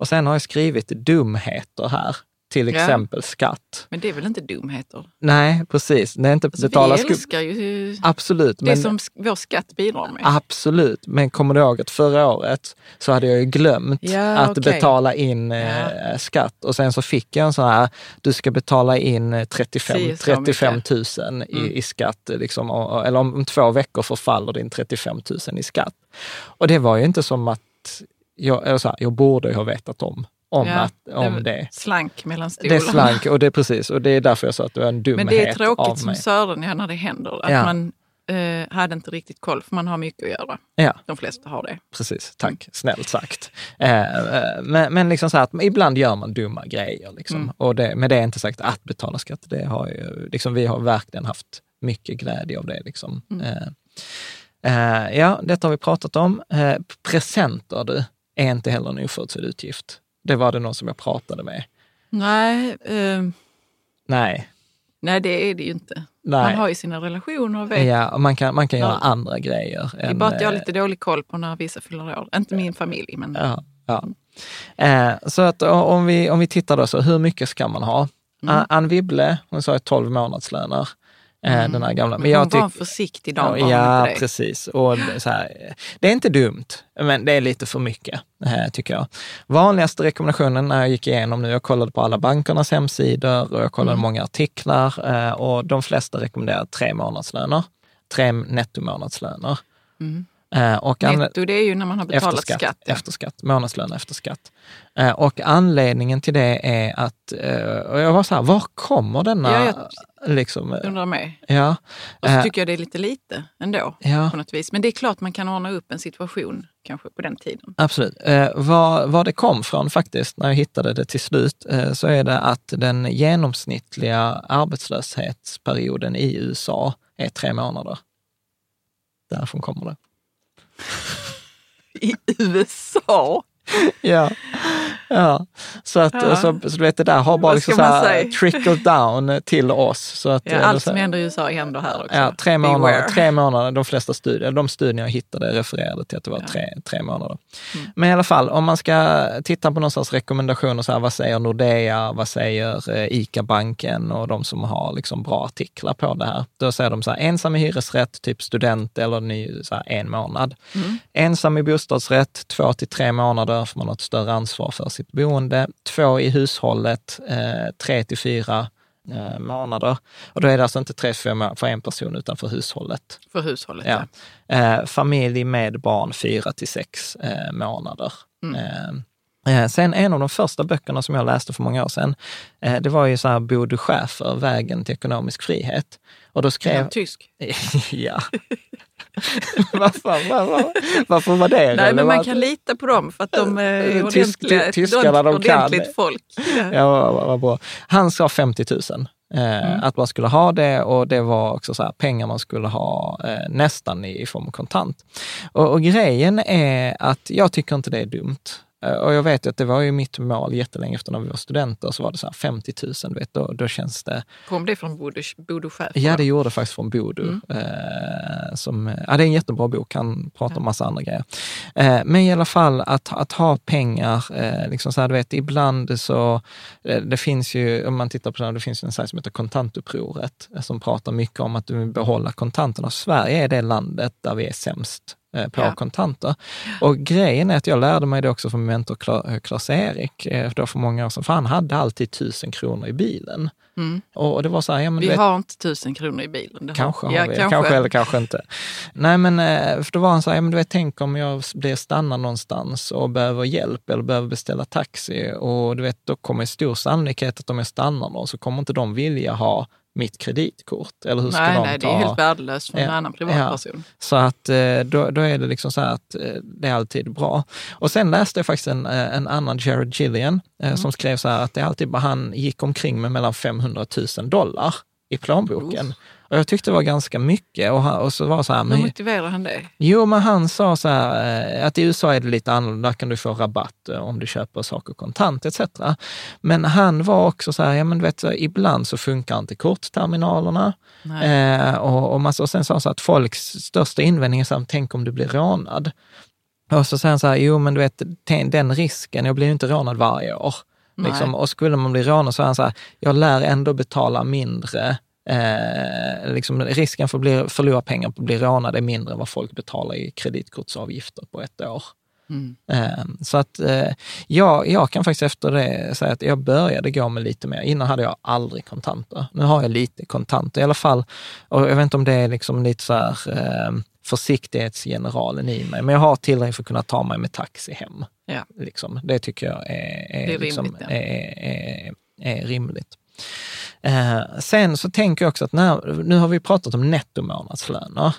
Och sen har jag skrivit dumheter här, till Ja. exempel skatt. Men det är väl inte dumheter? Nej, precis. Det är inte Alltså, betala vi älskar ju Absolut. det men- som vår skatt bidrar med. Absolut, men kommer du ihåg att förra året så hade jag ju glömt Ja, att okej. betala in eh, skatt och sen så fick jag en sån här, du ska betala in eh, 35, Si, så 35 mycket. 000 i, Mm. i skatt, eh, liksom, och, eller om, om två veckor förfaller din 35 000 i skatt. Och det var ju inte som att, jag, eller så här, jag borde ju ha vetat om, om, Ja, att, om det. Slank mellan stolarna. Det slank och det är precis, och det är därför jag sa att det var en dumhet Men det är av tråkigt som mig. Sören ja, när det händer. Att Ja. man eh, hade inte riktigt koll, för man har mycket att göra. Ja. De flesta har det. Precis, tack. Snällt sagt. Eh, eh, men, men liksom så här att ibland gör man dumma grejer. Liksom. Mm. Och det, men det är inte sagt att betala skatt. Det har ju, liksom, vi har verkligen haft mycket glädje av det. Liksom. Mm. Eh, eh, ja, detta har vi pratat om. Eh, presenter du, är inte heller en oförutsedd utgift. Det var det någon som jag pratade med. Nej, eh, Nej. nej, det är det ju inte. Nej. Man har ju sina relationer och vet. Ja, och man kan, man kan göra Ja. andra grejer. Det är än, bara att jag har eh, lite dålig koll på när vissa fyller år. Inte min familj, men Ja, ja. Eh, så att om vi, om vi tittar då, så hur mycket ska man ha? Mm. Ann Wibble, hon sa ju 12 månadslöner, eh, den här gamla. men hon var tyck- en försiktig dam. Ja, var precis. Och så här, det är inte dumt, men det är lite för mycket, eh, tycker jag. Vanligaste rekommendationen när jag gick igenom nu, jag kollade på alla bankernas hemsidor och jag kollade Mm. många artiklar eh, och de flesta rekommenderar tre månadslöner, tre nettomånadslöner. Mm. Eh, och Netto, det är ju när man har betalat efter skatt, skatt. ja. efter skatt, månadslön efter skatt. Eh, och anledningen till det är att, eh, och jag var så här, var kommer denna, Ja, liksom, eh, Undrar med. ja, Och så tycker jag det är lite lite ändå. ja, På något vis. Men det är klart man kan ordna upp en situation kanske på den tiden. absolut. Var, var det kom från faktiskt, när jag hittade det till slut, så är det att den genomsnittliga arbetslöshetsperioden i USA är tre månader. Därifrån kommer det. I USA? Ja, ja. Så, att, Ja. Så, så du vet, det där har bara liksom så här säga? trickled down till oss. Så att, Ja, allt så- som händer i USA händer här också. Ja, tre månader, Beware. tre månader, de flesta studier, de studier jag hittade refererade till att det var Ja. tre, tre månader. Mm. Men i alla fall, om man ska titta på någon sorts rekommendationer, så här, vad säger Nordea, vad säger eh, ICA-banken och de som har liksom bra artiklar på det här. Då säger de så här, ensam i hyresrätt, typ student eller ny, så här, en månad. Mm. Ensam i bostadsrätt, två till tre månader, för man har ett större ansvar för sitt boende. Två i hushållet, eh, tre till fyra eh, månader. Och då är det alltså inte tre till fyra månader för en person, utan för hushållet. För hushållet, Ja. ja. Eh, familj med barn, fyra till sex eh, månader. Mm. Eh, eh, sen en av de första böckerna som jag läste för många år sedan, det var ju så här Bodo Schäfer, Vägen till ekonomisk frihet. Och då Är skrev... han tysk? ja. Varför, varför, varför var det Nej, relevant? men man kan lita på dem för att de är Eh, tysk- ordentliga, tyskarna, de kan. ordentligt folk. Ja. Ja, vad bra. Han sa 50 000. Eh, Mm. Att man skulle ha det och det var också så här, pengar man skulle ha eh, nästan i, i form av kontant. Och, och grejen är att jag tycker inte det är dumt. Eh, Och jag vet att det var ju mitt mål jättelänge efter när vi var studenter, så var det så här 50 000, du vet, då, då känns det... Kom det från Bodo, Bodo Schäfer? Ja, det gjorde faktiskt från Bodo. Mm. Eh, som, ja, det är en jättebra bok, han pratar om massa andra grejer. Eh, men i alla fall att, att ha pengar, eh, liksom så här, du vet, ibland så, eh, det finns ju, om man tittar på det, här, det finns ju en sajt som heter Kontantupproret, eh, som pratar mycket om att du vill behålla kontanterna. Sverige är det landet där vi är sämst eh, på Ja. kontanter. Och grejen är att jag lärde mig det också från min mentor Kla- Klas-Erik, eh, då för många år sedan, för han hade alltid tusen kronor i bilen. Mm. Och det var så här, ja men Vi vet, har inte tusen kronor i bilen. Kanske har ja, vi, kanske. eller kanske inte. Nej men eh, för då var han så här, ja, men du vet, tänk om jag blir stannad någonstans och behöver hjälp eller behöver beställa taxi och du vet, då kommer i stor sannolikhet att om jag stannar någon så kommer inte de vilja ha mitt kreditkort. Eller hur ska nej, de nej, det ta? är helt värdelöst för en Ja, annan ja. privatperson. Så att eh, då, då är det liksom så här att eh, det är alltid bra. Och sen läste jag faktiskt en, eh, en annan Jared Gillian Mm. som skrev så här att det är alltid bara han gick omkring med mellan 500 000 dollar i plånboken. Och jag tyckte det var ganska mycket. Och, han, och så var så här, Hur men, motiverar han det? jo, men han sa så här, eh, att i USA är det lite annorlunda, där kan du få rabatt eh, om du köper saker kontant etc. Men han var också så här, ja men du vet, så, ibland så funkar inte kortterminalerna. Eh, och, och, massa, och sen sa han så att folks största invändning är så här, tänk om du blir rånad. Och så säger han så här, jo men du vet, den risken, jag blir ju inte rånad varje år. Liksom, och skulle man bli rånad så är han så här, jag lär ändå betala mindre. Eh, liksom, risken för att bli, förlora pengar på att bli rånad är mindre än vad folk betalar i kreditkortsavgifter på ett år. Mm. Eh, så att eh, jag, jag kan faktiskt efter det säga att jag började gå med lite mer. Innan hade jag aldrig kontanter. Nu har jag lite kontanter i alla fall. Och jag vet inte om det är liksom lite så här eh, försiktighetsgeneralen i mig, men jag har tillräckligt för att kunna ta mig med taxi hem. Ja. Liksom. Det tycker jag är, är, är liksom, rimligt, ja. är, är, är rimligt. Eh, sen så tänker jag också att när, nu har vi pratat om nettomånadslöner.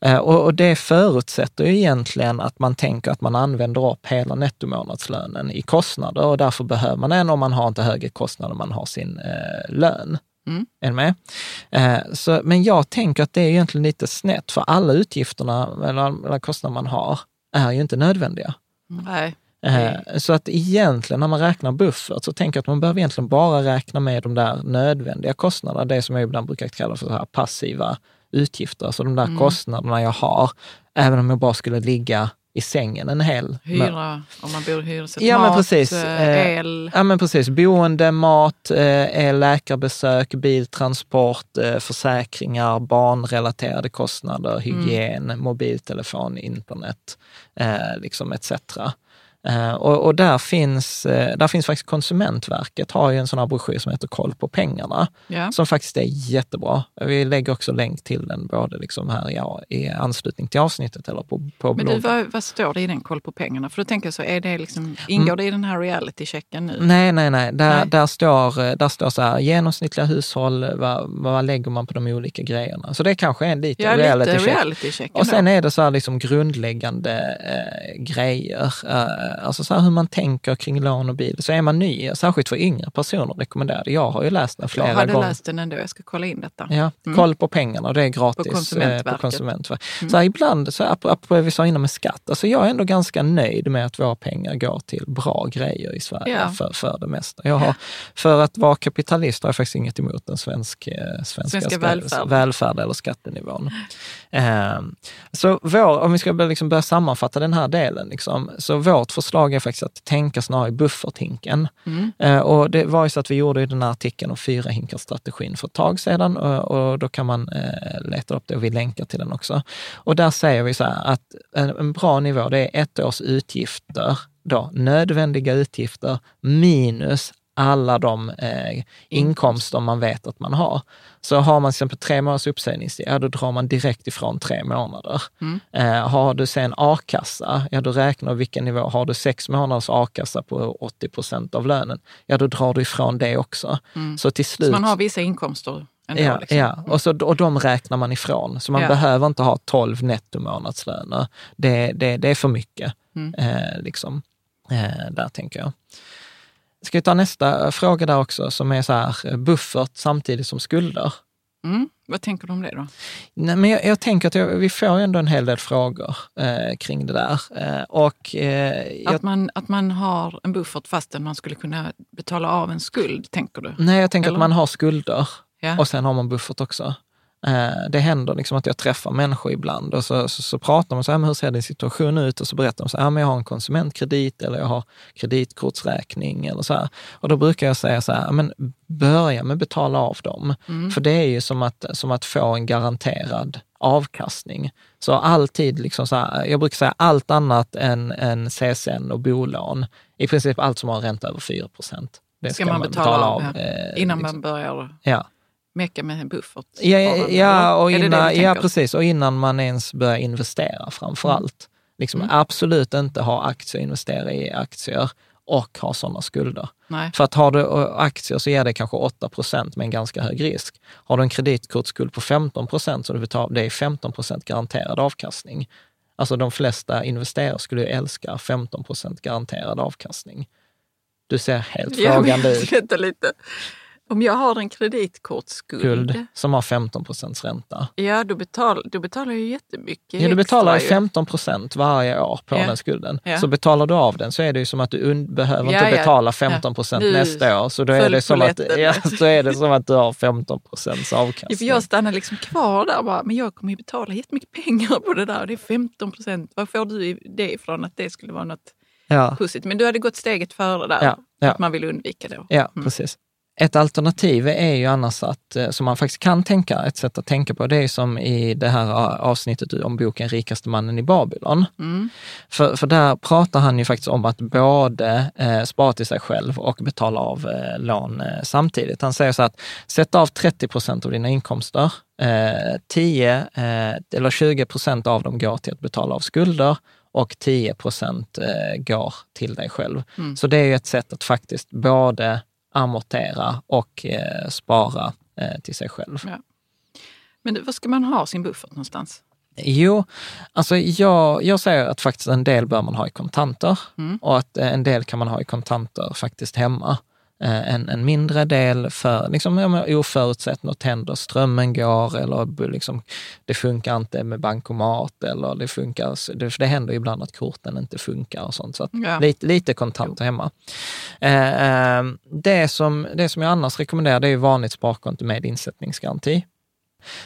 Eh, och, och det förutsätter ju egentligen att man tänker att man använder upp hela nettomånadslönen i kostnader och därför behöver man en om man har inte högre kostnader än man har sin eh, lön. Mm. Är med? Eh, så, men jag tänker att det är egentligen lite snett, för alla utgifterna eller alla kostnader man har är ju inte nödvändiga. Nej. Eh, Så att egentligen när man räknar buffert så tänker jag att man behöver egentligen bara räkna med de där nödvändiga kostnaderna, det som jag ibland brukar kalla för så här passiva utgifter, alltså de där Mm. kostnaderna jag har, även om jag bara skulle ligga i sängen en hel Hyra, om man bor i hyresrätt. Ja, men Mat, precis. eh, Eh, el. Ja men precis, boende, mat, är läkarbesök, biltransport, försäkringar, barnrelaterade kostnader, hygien, mobiltelefon, internet, liksom etc. Eh, och, och där, finns, eh, där finns faktiskt Konsumentverket, har ju en sån här broschyr som heter Koll på pengarna, Ja. som faktiskt är jättebra. Vi lägger också länk till den både liksom här ja, i anslutning till avsnittet eller på, på Men du, vad, vad står det i den koll på pengarna? För då tänker jag så, är det liksom, ingår det i den här reality-checken nu? Nej, nej, nej. Där, Nej. Där, står, eh, där står så här, genomsnittliga hushåll, vad, vad lägger man på de olika grejerna? Så det kanske är en lite Ja, lite reality Och sen då. är det så här liksom grundläggande eh, grejer, eh, alltså så här hur man tänker kring lån och bil. Så är man ny, särskilt för yngre personer, rekommenderar det. Jag har ju läst den flera Jag hade gånger. läst den ändå, jag ska kolla in detta. Ja, koll på pengarna det är gratis På Konsumentverket. eh, på Konsumentverket. Så här, ibland, så här, vi sa innan med skatt, alltså jag är ändå ganska nöjd med att våra pengar går till bra grejer i Sverige Ja. för, för det mesta. Jag har, För att vara kapitalist har jag faktiskt inget emot den svensk, eh, svenska, Svenska ska- välfärd. välfärd eller skattenivån. Ehm, så vår, om vi ska börja, liksom börja sammanfatta den här delen, liksom, så vårt förslag är faktiskt att tänka snarare i bufferthinken. Mm. Eh, och det var ju så att vi gjorde den här artikeln om fyra hinkar-strategin för ett tag sedan och, och då kan man eh, leta upp det och vi länkar till den också. Och där säger vi så här att en, en bra nivå, det är ett års utgifter, då, nödvändiga utgifter minus alla de eh, inkomster man vet att man har. Så har man till exempel tre månaders uppsägningstid, ja då drar man direkt ifrån tre månader. Eh, har du sen a-kassa, ja då räknar du vilken nivå. Har du sex månaders a-kassa på 80 procent av lönen, ja då drar du ifrån det också. Så till slut... Så man har vissa inkomster ändå? Ja, liksom. ja. Och, så, och de räknar man ifrån. Så man Ja. behöver inte ha 12 nettomånadslöner. Det, det, det är för mycket. Mm. Eh, liksom. eh, där tänker jag. Ska vi ta nästa fråga där också, som är så här, eh, buffert samtidigt som skulder. Mm. Vad tänker du om det då? Nej, men jag, jag tänker att jag, vi får ändå en hel del frågor eh, kring det där. Eh, och, eh, jag, Att man, att man har en buffert fastän man skulle kunna betala av en skuld, tänker du? nej, jag tänker Eller? att man har skulder Ja. och sen har man buffert också. Eh, Det händer liksom att jag träffar människor ibland och så, så, så pratar man så här, men hur ser din situation ut? Och så berättar de så här, men jag har en konsumentkredit eller jag har kreditkortsräkning eller så här. Och då brukar jag säga så här, men börja med att betala av dem. För det är ju som att, som att få en garanterad avkastning. Så alltid, liksom så här, jag brukar säga allt annat än, än CSN och bolån, i princip allt som har en ränta över 4 procent. Det Ska man betala av, ja. eh, Innan liksom. man börjar Ja. Mecka med en buffert? Ja, ja, och innan, ja, precis. Och innan man ens börjar investera framför allt. Liksom Absolut inte ha aktier, investera i aktier och ha sådana skulder. Nej. För att har du aktier så ger det kanske 8 procent med en ganska hög risk. Har du en kreditkortsskuld på 15 procent så du betalar, det är 15 procent garanterad avkastning. Alltså de flesta investerare skulle älska 15 procent garanterad avkastning. Du ser helt frågande ut. Vänta lite. Om jag har en kreditkortsskuld, Guld, som har 15 procents ränta. ja då, betal, då betalar jag jättemycket Ja, du betalar extra ju. 15 procent varje år på Ja. den skulden. Ja. Så betalar du av den så är det ju som att du behöver Ja, inte ja. betala 15 procent nästa år. Så då är det, som att, ja, så är det som att du har 15 procents Ja, avkastning. för jag stannar liksom kvar där bara, men jag kommer ju betala jättemycket pengar på det där. Det är 15 procent. Var får du det ifrån att det skulle vara något Ja, positivt? Men du hade gått steget före där. Ja, ja. Att man vill undvika det. ja precis. Ett alternativ är ju annars att, eh, som man faktiskt kan tänka, ett sätt att tänka på, det är som i det här avsnittet om boken Rikaste mannen i Babylon. Mm. För, för där pratar han ju faktiskt om att både eh, spara till sig själv och betala av eh, lån eh, samtidigt. Han säger så att sätt av 30 procent av dina inkomster, eh, 10 eh, eller 20 procent av dem går till att betala av skulder och 10 procent eh, går till dig själv. Mm. Så det är ju ett sätt att faktiskt både amortera och eh, spara eh, till sig själv. Ja. Men du, var ska man ha sin buffert någonstans? Jo, alltså jag, jag säger att faktiskt en del bör man ha i kontanter Mm. och att eh, en del kan man ha i kontanter faktiskt hemma. Eh, En, en mindre del för liksom, ja, oförutsett något händer, strömmen går eller liksom, det funkar inte med bankomat eller det funkar, det, för det händer ibland att korten inte funkar och sånt. Så att Ja. lite, lite kontanter hemma. Eh, eh, det, som, det som jag annars rekommenderar det är vanligt sparkonto med insättningsgaranti.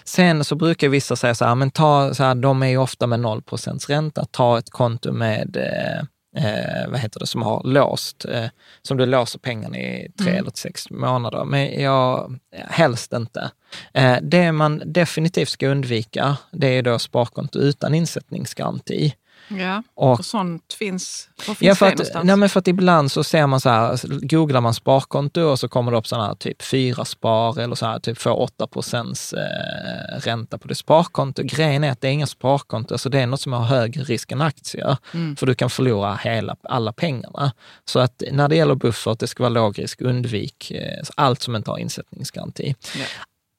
Sen så brukar vissa säga så här, men ta, så här, de är ju ofta med 0% ränta, ta ett konto med eh, Eh, vad heter det, som har låst, eh, som du låser pengarna i tre Mm. eller sex månader. Men jag, helst inte. Eh, det man definitivt ska undvika, det är då sparkonto utan insättningsgaranti. Ja, Och- och, sånt finns. Var finns Ja, för det att, någonstans? nej, men för att ibland så ser man så här, googlar man sparkonto och så kommer det upp sådana här typ fyra spar eller så här typ få 8 procents eh, ränta på det sparkonto. Grejen är att det är inga sparkonto, alltså det är något som har högre risk än aktier. Mm. För du kan förlora hela, alla pengarna. Så att när det gäller buffert, det ska vara låg risk, undvik eh, allt som inte har insättningsgaranti. Ja.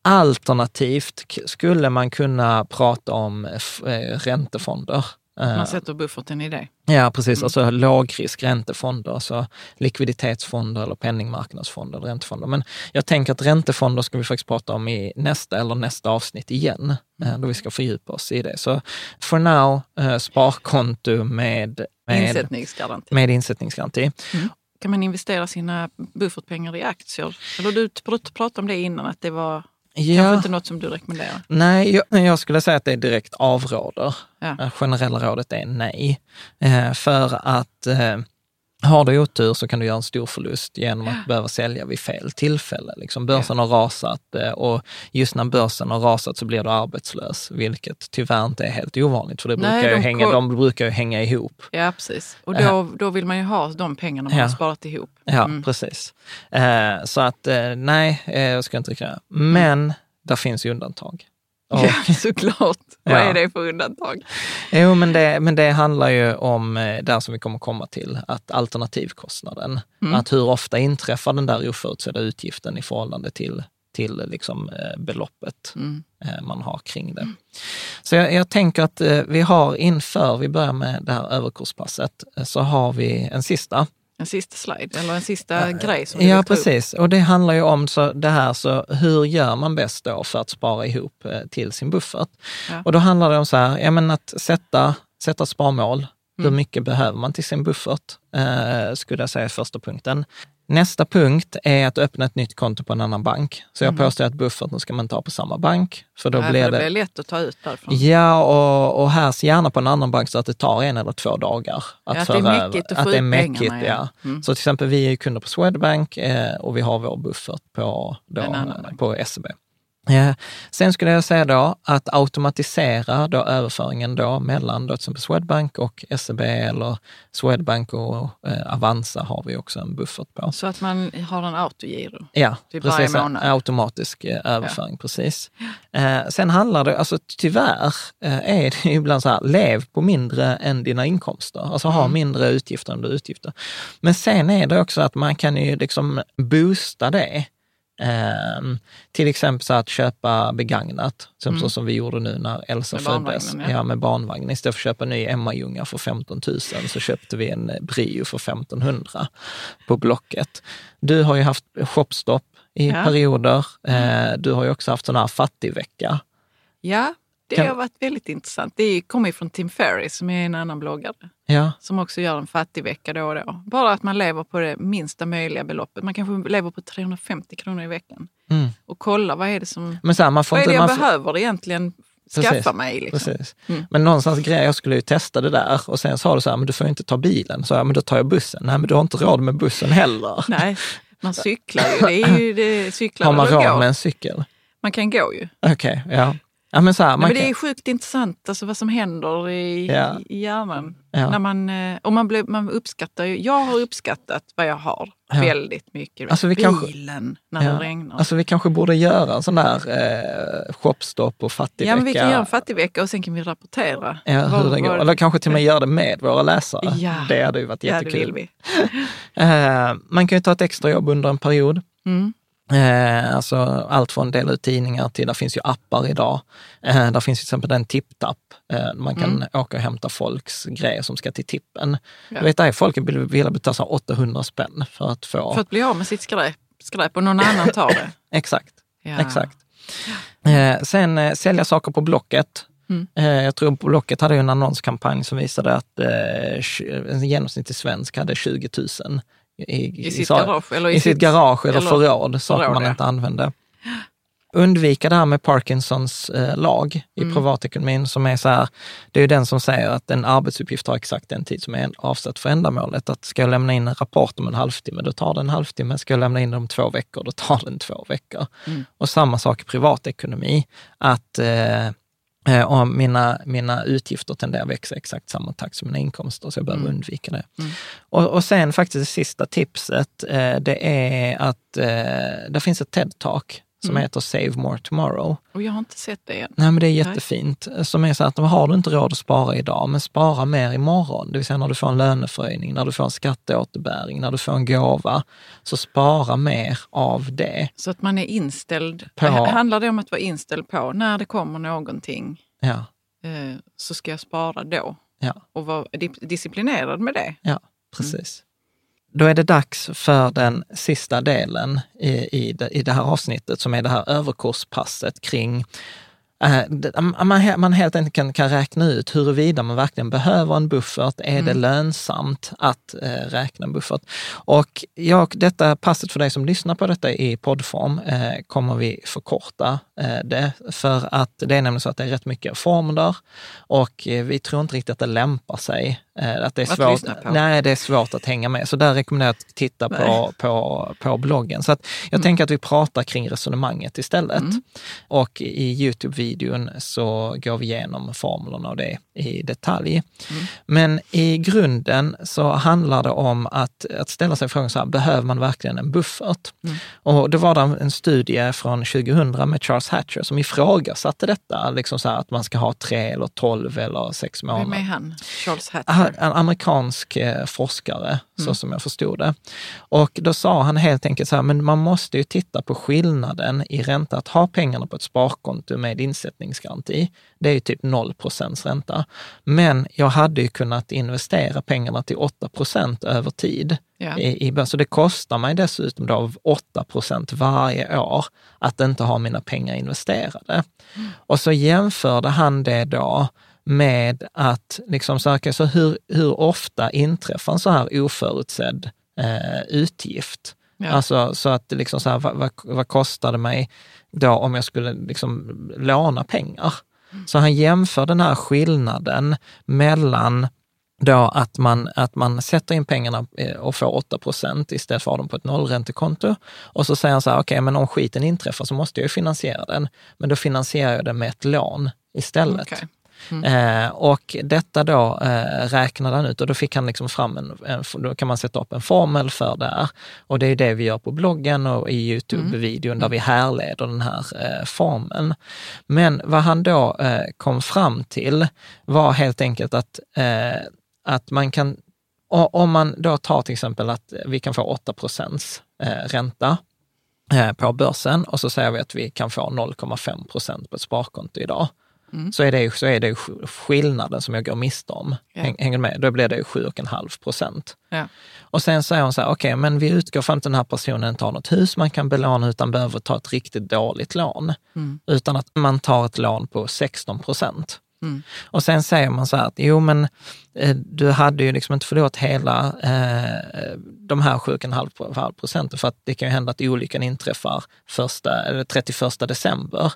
Alternativt skulle man kunna prata om f- eh, räntefonder. Eh, Man sätter bufferten i det. Ja, precis. Mm. Alltså lågrisk räntefonder, alltså likviditetsfonder eller penningmarknadsfonder eller räntefonder. Men jag tänker att räntefonder ska vi faktiskt prata om i nästa eller nästa avsnitt igen, Mm. eh, då vi ska fördjupa oss i det. Så for now, eh, sparkonto med, med, Insättningsgaranti. med insättningsgaranti. Kan man investera sina buffertpengar i aktier? Eller du pr- pratade om det innan, att det var kanske Ja, inte något som du rekommenderar. nej, jag, jag skulle säga att det är direkt avråder. Ja. Generella rådet är nej. Eh, för att eh, har du otur så kan du göra en stor förlust genom att behöva sälja vid fel tillfälle. Liksom börsen har rasat eh, och just när börsen har rasat så blir du arbetslös, vilket tyvärr inte är helt ovanligt för det Nej, brukar ju de hänga, ko- de brukar ju hänga ihop. Ja, precis. Och då, då vill man ju ha de pengarna man Ja. har sparat ihop. Ja, Mm. precis. Eh, så att eh, nej, eh, jag ska inte rekommendera. Men där finns ju undantag. Och- Ja, såklart. Vad är det för undantag? Jo, men det, men det handlar ju om, eh, där som vi kommer komma till, att alternativkostnaden, Mm. att hur ofta inträffar den där oförutsedda utgiften i förhållande till, till liksom, eh, beloppet Mm. eh, man har kring det. Så jag, jag tänker att vi har inför vi börjar med det här överkurspasset, så har vi en sista. En sista slide, eller en sista grej som du Ja, ta upp. precis. Och det handlar ju om så det här, så hur gör man bäst då för att spara ihop eh, till sin buffert? Ja. Och då handlar det om så här, ja, men att sätta, sätta sparmål. Hur Mm. mycket behöver man till sin buffert? Eh, skulle jag säga är första punkten. Nästa punkt är att öppna ett nytt konto på en annan bank. Så jag påstår att bufferten ska man ta på samma bank. För då Mm. Nej, blir det det... blir lätt att ta ut därifrån. Ja, och, och här gärna på en annan bank så att det tar en eller två dagar att Ja, att det är mäckigt att Att få ut mäckigt, pengarna, ja. ja. Mm. Så till exempel, vi är kunder på Swedbank eh, och vi har vår buffert på, då, på SEB. Sen skulle jag säga då att automatisera då överföringen då mellan då till exempel Swedbank och SEB eller Swedbank och eh, Avanza har vi också en buffert på. Så att man har en autogiro. Ja, Typ precis. En automatisk eh, överföring, precis. Eh, sen handlar det, alltså tyvärr eh, är det ju ibland så här, lev på mindre än dina inkomster. Alltså ha Mm. mindre utgifter än du utgifter. Men sen är det också att man kan ju liksom boosta det. Ehm, till exempel så att köpa begagnat, som, så som vi gjorde nu när Elsa Mm. Med föddes. ja. Ja, med barnvagn. Istället för att köpa en ny Emma-Ljunga för 15 000 så köpte vi en Brio för 1500 på Blocket. Du har ju haft shopstopp, i Ja. perioder. Eh, du har ju också haft sån här fattigvecka. Ja, det Kan- har varit väldigt intressant. Det kommer ju från Tim Ferriss som är en annan bloggare. Ja, som också gör en fattigvecka då och då. Bara att man lever på det minsta möjliga beloppet. Man kanske lever på 350 kronor i veckan. Mm. Och kolla vad är det som... men så här, man får Vad är inte... det jag man får, behöver egentligen skaffa Precis, mig? Liksom. Precis. Mm. Men någonstans grejer, jag skulle ju testa det där och sen sa du så här, men du får ju inte ta bilen. Så jag, men då tar jag bussen. Nej, men du har inte råd med bussen heller. Nej, man cyklar ju. Det är ju det, cyklar Har man råd med en cykel? Man kan gå ju. Okej, ja. Ja, men så här, man men det är sjukt intressant alltså, vad som händer i, Ja. i hjärnan. Ja. När man, eh, och man, blir, man uppskattar ju, jag har uppskattat vad jag har Ja. väldigt mycket. Alltså, vi kanske- Bilen när ja. det regnar. Alltså vi kanske borde göra en sån där eh, shopstopp och fattigvecka. ja, men vi kan göra en fattigvecka och sen kan vi rapportera. Ja, hur den går. vad- Eller kanske till och med göra det med våra läsare. Ja. Det hade ju varit Ja, det jättekul. vill vi. Eh, man kan ju ta ett extra jobb under en period. Mm. Eh, alltså allt från dela ut tidningar till, där finns ju appar idag. Eh, där finns till exempel en tipptapp. Eh, man kan Mm. åka och hämta folks grejer som ska till tippen. Ja. Du vet, där är folk vill vilja betala så här 800 spänn för att få... För att bli av med sitt skräp, skräp och någon annan tar det. Exakt. Ja. Exakt. Eh, sen eh, sälja saker på Blocket. Mm. Eh, jag tror Blocket hade en annonskampanj som visade att en genomsnittlig svensk hade 20 000 i, I sitt sa- garage. Eller i sitt garage eller, eller förråd, saker förråd, man ja. inte använde. Undvika det här med Parkinsons eh, lag i Mm. privatekonomin som är så här, det är ju den som säger att en arbetsuppgift har exakt den tid som är avsatt för ändamålet. Att ska jag lämna in en rapport om en halvtimme, då tar det en halvtimme. Ska jag lämna in den om två veckor, då tar den två veckor. Mm. Och samma sak i privatekonomi, att eh, eh, om mina, mina utgifter tenderar att växa exakt samma takt som mina inkomster, så jag behöver Mm. undvika det. Mm. Och, och sen faktiskt det sista tipset, eh, det är att eh, det finns ett TED-talk som Mm. heter Save More Tomorrow. Och jag har inte sett det än. Nej, men det är jättefint. Som är så att har du inte råd att spara idag, men spara mer imorgon. Det vill säga när du får en löneförhöjning, när du får en skatteåterbäring, när du får en gåva. Så spara mer av det. Så att man är inställd. På- Det handlar det om att vara inställd på när det kommer någonting Ja, eh, så ska jag spara då. ja, Och vara di- disciplinerad med det. ja, precis. Då är det dags för den sista delen i, i, det, i det här avsnittet som är det här överkurspasset kring eh, man, man helt enkelt kan, kan räkna ut huruvida man verkligen behöver en buffert. Är det lönsamt att eh, räkna en buffert? Och jag, detta passet för dig som lyssnar på detta i poddform eh, kommer vi förkorta eh, det. För att det är nämligen så att det är rätt mycket formler och eh, vi tror inte riktigt att det lämpar sig. Eh, att det är Att svårt. Nej, det är svårt att hänga med. Så där rekommenderar jag att titta på, Nej. på, på bloggen. Så att jag tänker att vi pratar kring resonemanget istället. Och i Youtube-videon så går vi igenom formlerna och det i detalj. Men i grunden så handlar det om att, att ställa sig frågan så här, behöver man verkligen en buffert? Och det var det en studie från 2000 med Charles Hatcher som ifrågasatte detta, liksom så här att man ska ha tre eller tolv eller sex månader. Vem är han? Charles Hatcher? En amerikansk eh, forskare, så som jag förstod det. Och då sa han helt enkelt så här, men man måste ju titta på skillnaden i ränta. Att ha pengarna på ett sparkonto med insättningsgaranti, det är ju typ 0 procents ränta. Men jag hade ju kunnat investera pengarna till 8 procent över tid. Ja. I, i, så det kostar mig dessutom då 8 procent varje år att inte ha mina pengar investerade. Och så jämförde han det då med att, liksom, okej, så hur, hur ofta inträffar en så här oförutsedd eh, utgift? Ja. Alltså så att liksom så här, vad, vad, vad kostar det mig då om jag skulle liksom låna pengar? Så han jämför den här skillnaden mellan då att man, att man sätter in pengarna eh, och får 8 procent istället för att ha dem på ett nollräntekonto. Och så säger han så här, okej, men om skiten inträffar så måste jag ju finansiera den. Men då finansierar jag den med ett lån istället. Okej. Eh, och detta då eh, räknade han ut och då fick han liksom fram en, en, då kan man sätta upp en formel för det här. Och det är det vi gör på bloggen och i Youtube-videon där vi härleder den här eh, formeln. Men vad han då eh, kom fram till var helt enkelt att, eh, att man kan, om man då tar till exempel att vi kan få 8 procents eh, ränta eh, på börsen och så säger vi att vi kan få 0,5 procent på ett sparkonto idag. Så, är det, så är det skillnaden som jag går miste om. Ja. Häng, hänger med? Då blir det 7,5 procent. Ja. Och sen säger hon så här, okej, okay, men vi utgår från att den här personen inte har något hus man kan belåna utan behöver ta ett riktigt dåligt lån. Mm. Utan att man tar ett lån på 16 procent. Mm. Och sen säger man så här att jo men eh, du hade ju liksom inte förlorat hela eh, de här 7,5 procenten för att det kan ju hända att olyckan inträffar första, eller 31 december.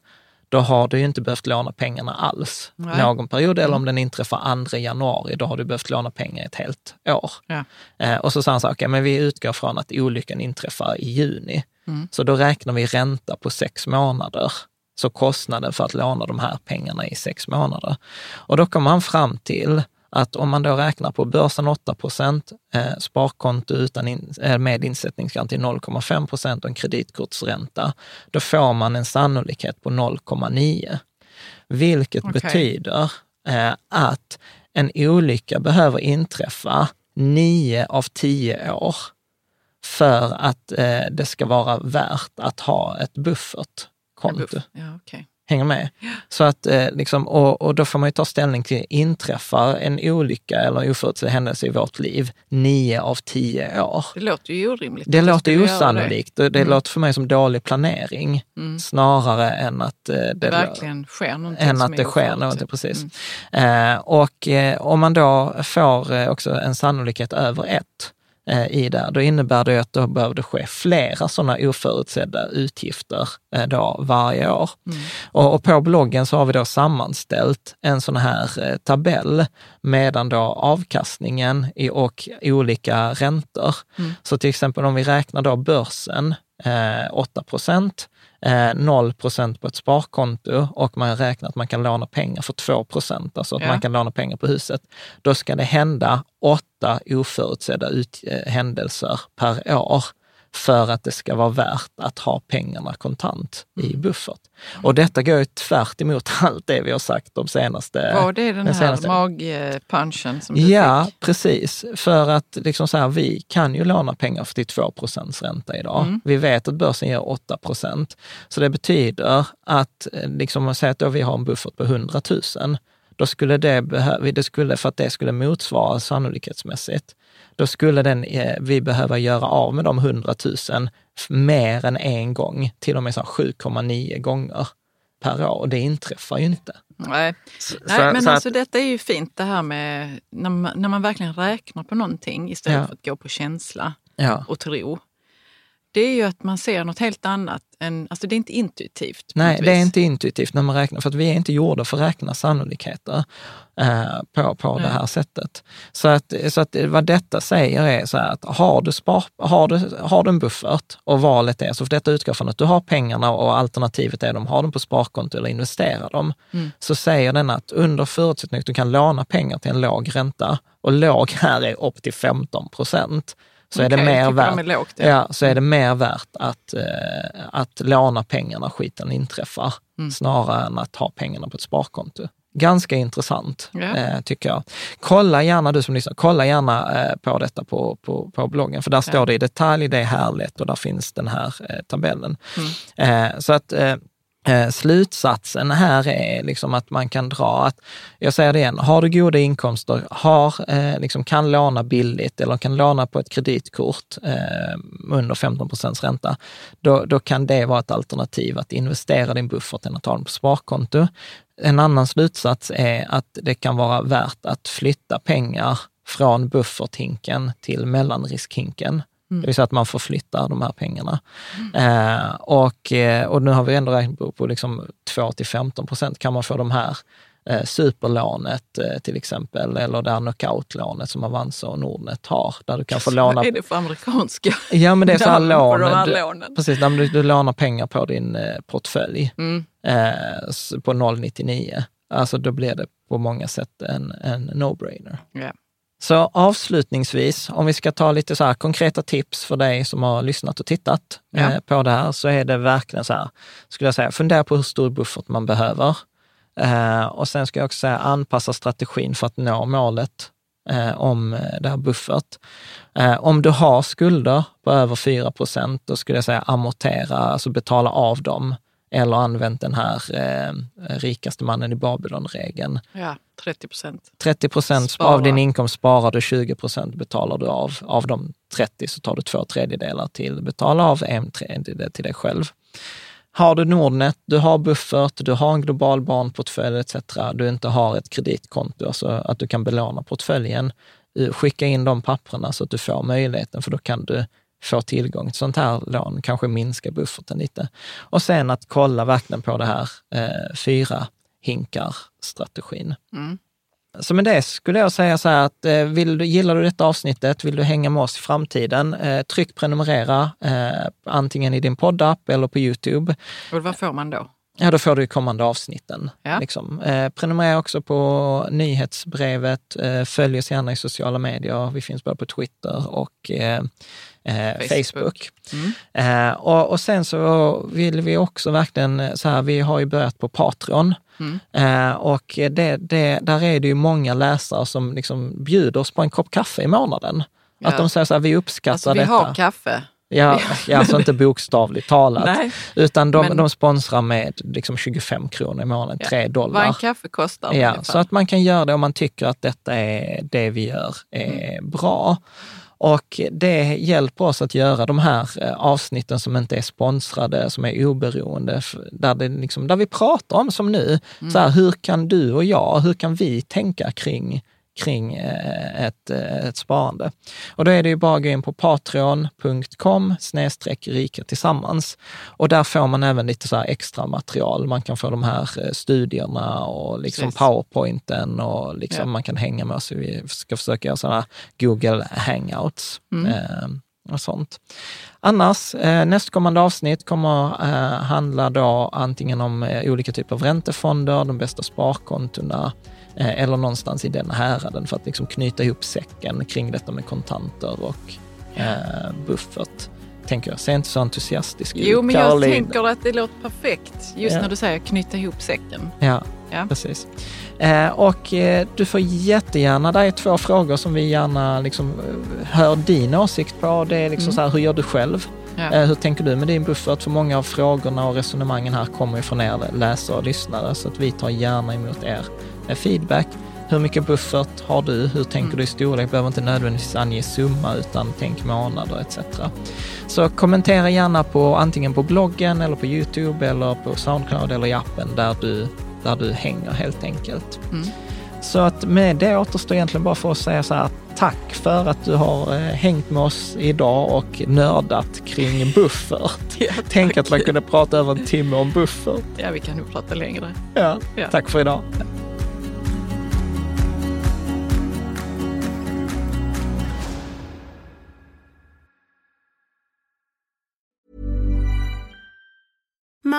Då har du inte behövt låna pengarna alls Nej. någon period. Eller om Mm. den inträffar 2 januari, då har du behövt låna pengar ett helt år. Ja. Eh, och så sa han så okej, men vi utgår från att olyckan inträffar i juni. Mm. Så då räknar vi ränta på sex månader. Så kostnaden för att låna de här pengarna i sex månader. Och då kommer han fram till att om man då räknar på börsen 8 procent, eh, sparkonto utan in, eh, med insättningsgaranti 0,5 procent och en kreditkortsränta, då får man en sannolikhet på 0,9. Vilket Okej. betyder eh, att en olycka behöver inträffa nio av tio år för att eh, det ska vara värt att ha ett buffertkonto. Ja, okej. Hänger med? Så att, eh, liksom, och, och då får man ju ta ställning till, inträffar en olycka eller oförutsedd händelse i vårt liv nio av tio år? Det låter ju orimligt. Det låter osannolikt. Det, det Mm. låter för mig som dålig planering Mm. snarare än att eh, Det det, verkligen sker någonting än att det sker någonting, precis. Mm. Eh, och eh, om man då får eh, också en sannolikhet över ett i det, då innebär det att då behöver det ske flera sådana oförutsedda utgifter eh, då varje år. Mm. Och, och på bloggen så har vi då sammanställt en sån här eh, tabell medan då avkastningen i, och olika räntor. Mm. Så till exempel om vi räknar då börsen, eh, 8 procent, eh, 0 procent på ett sparkonto och man räknar att man kan låna pengar för 2 procent, alltså att Ja. man kan låna pengar på huset. Då ska det hända åtta oförutsedda ut, eh, händelser per år för att det ska vara värt att ha pengarna kontant i Mm. buffert. Och detta går ju tvärt emot allt det vi har sagt de senaste... Var det den, den här magpunchen som du Ja, fick? precis. För att liksom så här, vi kan ju låna pengar för till 2 ränta idag. Mm. Vi vet att börsen ger 8% Så det betyder att, eh, liksom, om man säger att vi har en buffert på 100 000, då skulle det behöva, det skulle, för att det skulle motsvara sannolikhetsmässigt, då skulle den, eh, vi behöva göra av med de 100 000 f- mer än en gång, till och med så här 7,9 gånger per år. Och det inträffar ju inte. Nej, Så- Nej men så att- alltså detta är ju fint det här med när man, när man verkligen räknar på någonting istället Ja. för att gå på känsla ja. och tro. Det är ju att man ser något helt annat än, alltså det är inte intuitivt. Nej, det är inte intuitivt när man räknar, för att vi är inte gjorda för att räkna sannolikheter eh, på, på det här sättet. Så att, så att vad detta säger är så här att har du, spar, har, du, har du en buffert och valet är, så för detta utgår från att du har pengarna och alternativet är att de har dem på sparkonto eller investerar dem, Mm. så säger den att under förutsättning att du kan låna pengar till en låg ränta, och låg här är upp till 15 procent, så är det mer värt de lågt, ja. Ja, så är det mer värt att, eh, att låna pengarna skiten inträffar, Mm. snarare än att ha pengarna på ett sparkonto. Ganska intressant, Ja. eh, tycker jag. Kolla gärna, du som lyssnar, kolla gärna eh, på detta på, på, på bloggen, för där står det i detalj, det är härligt och där finns den här eh, tabellen. Mm. Eh, så att eh, slutsatsen här är liksom att man kan dra att, jag säger det igen, har du goda inkomster, har, eh, liksom kan låna billigt eller kan låna på ett kreditkort eh, under 15 procents ränta, då, då kan det vara ett alternativ att investera din buffert än att ha den på sparkonto. En annan slutsats är att det kan vara värt att flytta pengar från bufferthinken till mellanriskhinken. Det vill säga att man får flytta de här pengarna. Eh, och, eh, och nu har vi ändå räknat på, på liksom 2 till 15 procent. Kan man få de här eh, superlånet eh, till exempel, eller det här knockoutlånet som Avanza och Nordnet har, där du kan få låna... Vad är det för amerikanska Ja, men det är så här lån. här du-? Precis, där du, du lånar pengar på din eh, portfölj Mm. eh, på 0,99. Alltså då blir det på många sätt en, en no-brainer. Ja. Så avslutningsvis, om vi ska ta lite så konkreta tips för dig som har lyssnat och tittat Ja. eh, på det här, så är det verkligen så här, skulle jag säga, fundera på hur stor buffert man behöver. Eh, och sen ska jag också säga, anpassa strategin för att nå målet eh, om det här buffert. Om du har skulder på över 4 procent, då skulle jag säga amortera, alltså betala av dem eller använt den här eh, rikaste mannen i Babylon-regeln. Ja, 30 procent. 30 procent av din inkomst sparar du, 20 procent betalar du av. Av de 30 så tar du två tredjedelar till betala av, en tredjedel till dig själv. Har du Nordnet, du har buffert, du har en global barnportfölj etc. Du inte har ett kreditkonto, alltså att du kan belåna portföljen. eh, Skicka in de papperna så att du får möjligheten, för då kan du få tillgång till sånt här lån, kanske minska bufferten lite. Och sen att kolla verkligen på det här eh, fyra hinkar-strategin. Mm. Så med det skulle jag säga så här att eh, vill du, gillar du detta avsnittet, vill du hänga med oss i framtiden, eh, tryck prenumerera eh, antingen i din poddapp eller på Youtube. Och vad får man då? Ja, då får du kommande avsnitten. Ja. Liksom. Eh, prenumerera också på nyhetsbrevet. Eh, följ oss gärna i sociala medier. Vi finns både på Twitter och eh, Facebook. Facebook. Mm. Eh, och, och sen så vill vi också verkligen, eh, så här, vi har ju börjat på Patreon. Mm. Eh, och det, det, där är det ju många läsare som liksom bjuder oss på en kopp kaffe i månaden. Ja. Att de säger så här, vi uppskattar Alltså vi detta. har kaffe. Ja, ja, alltså inte bokstavligt talat. Nej, Utan de, Men- de sponsrar med liksom 25 kronor i månaden, Ja. 3 vad en dollar. kaffe kostar. Ja, så att man kan göra det om man tycker att detta är det vi gör är Mm. bra. Och det hjälper oss att göra de här eh, avsnitten som inte är sponsrade, som är oberoende, där, det liksom, där vi pratar om som nu, Mm. så här, hur kan du och jag, hur kan vi tänka kring kring eh, ett, eh, ett sparande. Och då är det ju bara att gå in på patreon.com snedstreck rika tillsammans. Och där får man även lite så extra material. Man kan få de här eh, studierna och liksom Precis. powerpointen och liksom Ja. man kan hänga med oss. Vi ska försöka göra sådana Google hangouts. Mm. Och sånt. Annars, nästkommande avsnitt kommer handla då antingen om olika typer av räntefonder, de bästa sparkontona, eller någonstans i den häraden för att liksom knyta ihop säcken kring detta med kontanter och eh, buffert. Tänker jag. Se inte så entusiastisk ut, Jo, men jag Caroline. tänker att det låter perfekt. Just Ja. när du säger knyta ihop säcken. Ja, Ja. precis. Eh, och eh, du får jättegärna, det är två frågor som vi gärna liksom, eh, hör din åsikt på. Det är liksom Mm. så här, hur gör du själv? Ja. Eh, hur tänker du med din buffert? För många av frågorna och resonemangen här kommer ju från er läsare och lyssnare, så att vi tar gärna emot er eh, feedback. Hur mycket buffert har du? Hur tänker Mm. du i storlek? Behöver inte nödvändigtvis ange summa, utan tänk månader etc. Så kommentera gärna på antingen på bloggen eller på Youtube eller på Soundcloud eller i appen där du, där du hänger helt enkelt. Mm. Så att med det återstår egentligen bara för att säga så här, tack för att du har eh, hängt med oss idag och nördat kring buffert. Ja, Tänk att man kunde prata över en timme om buffert. Ja, vi kan nog prata längre. Ja. Ja. Tack för idag.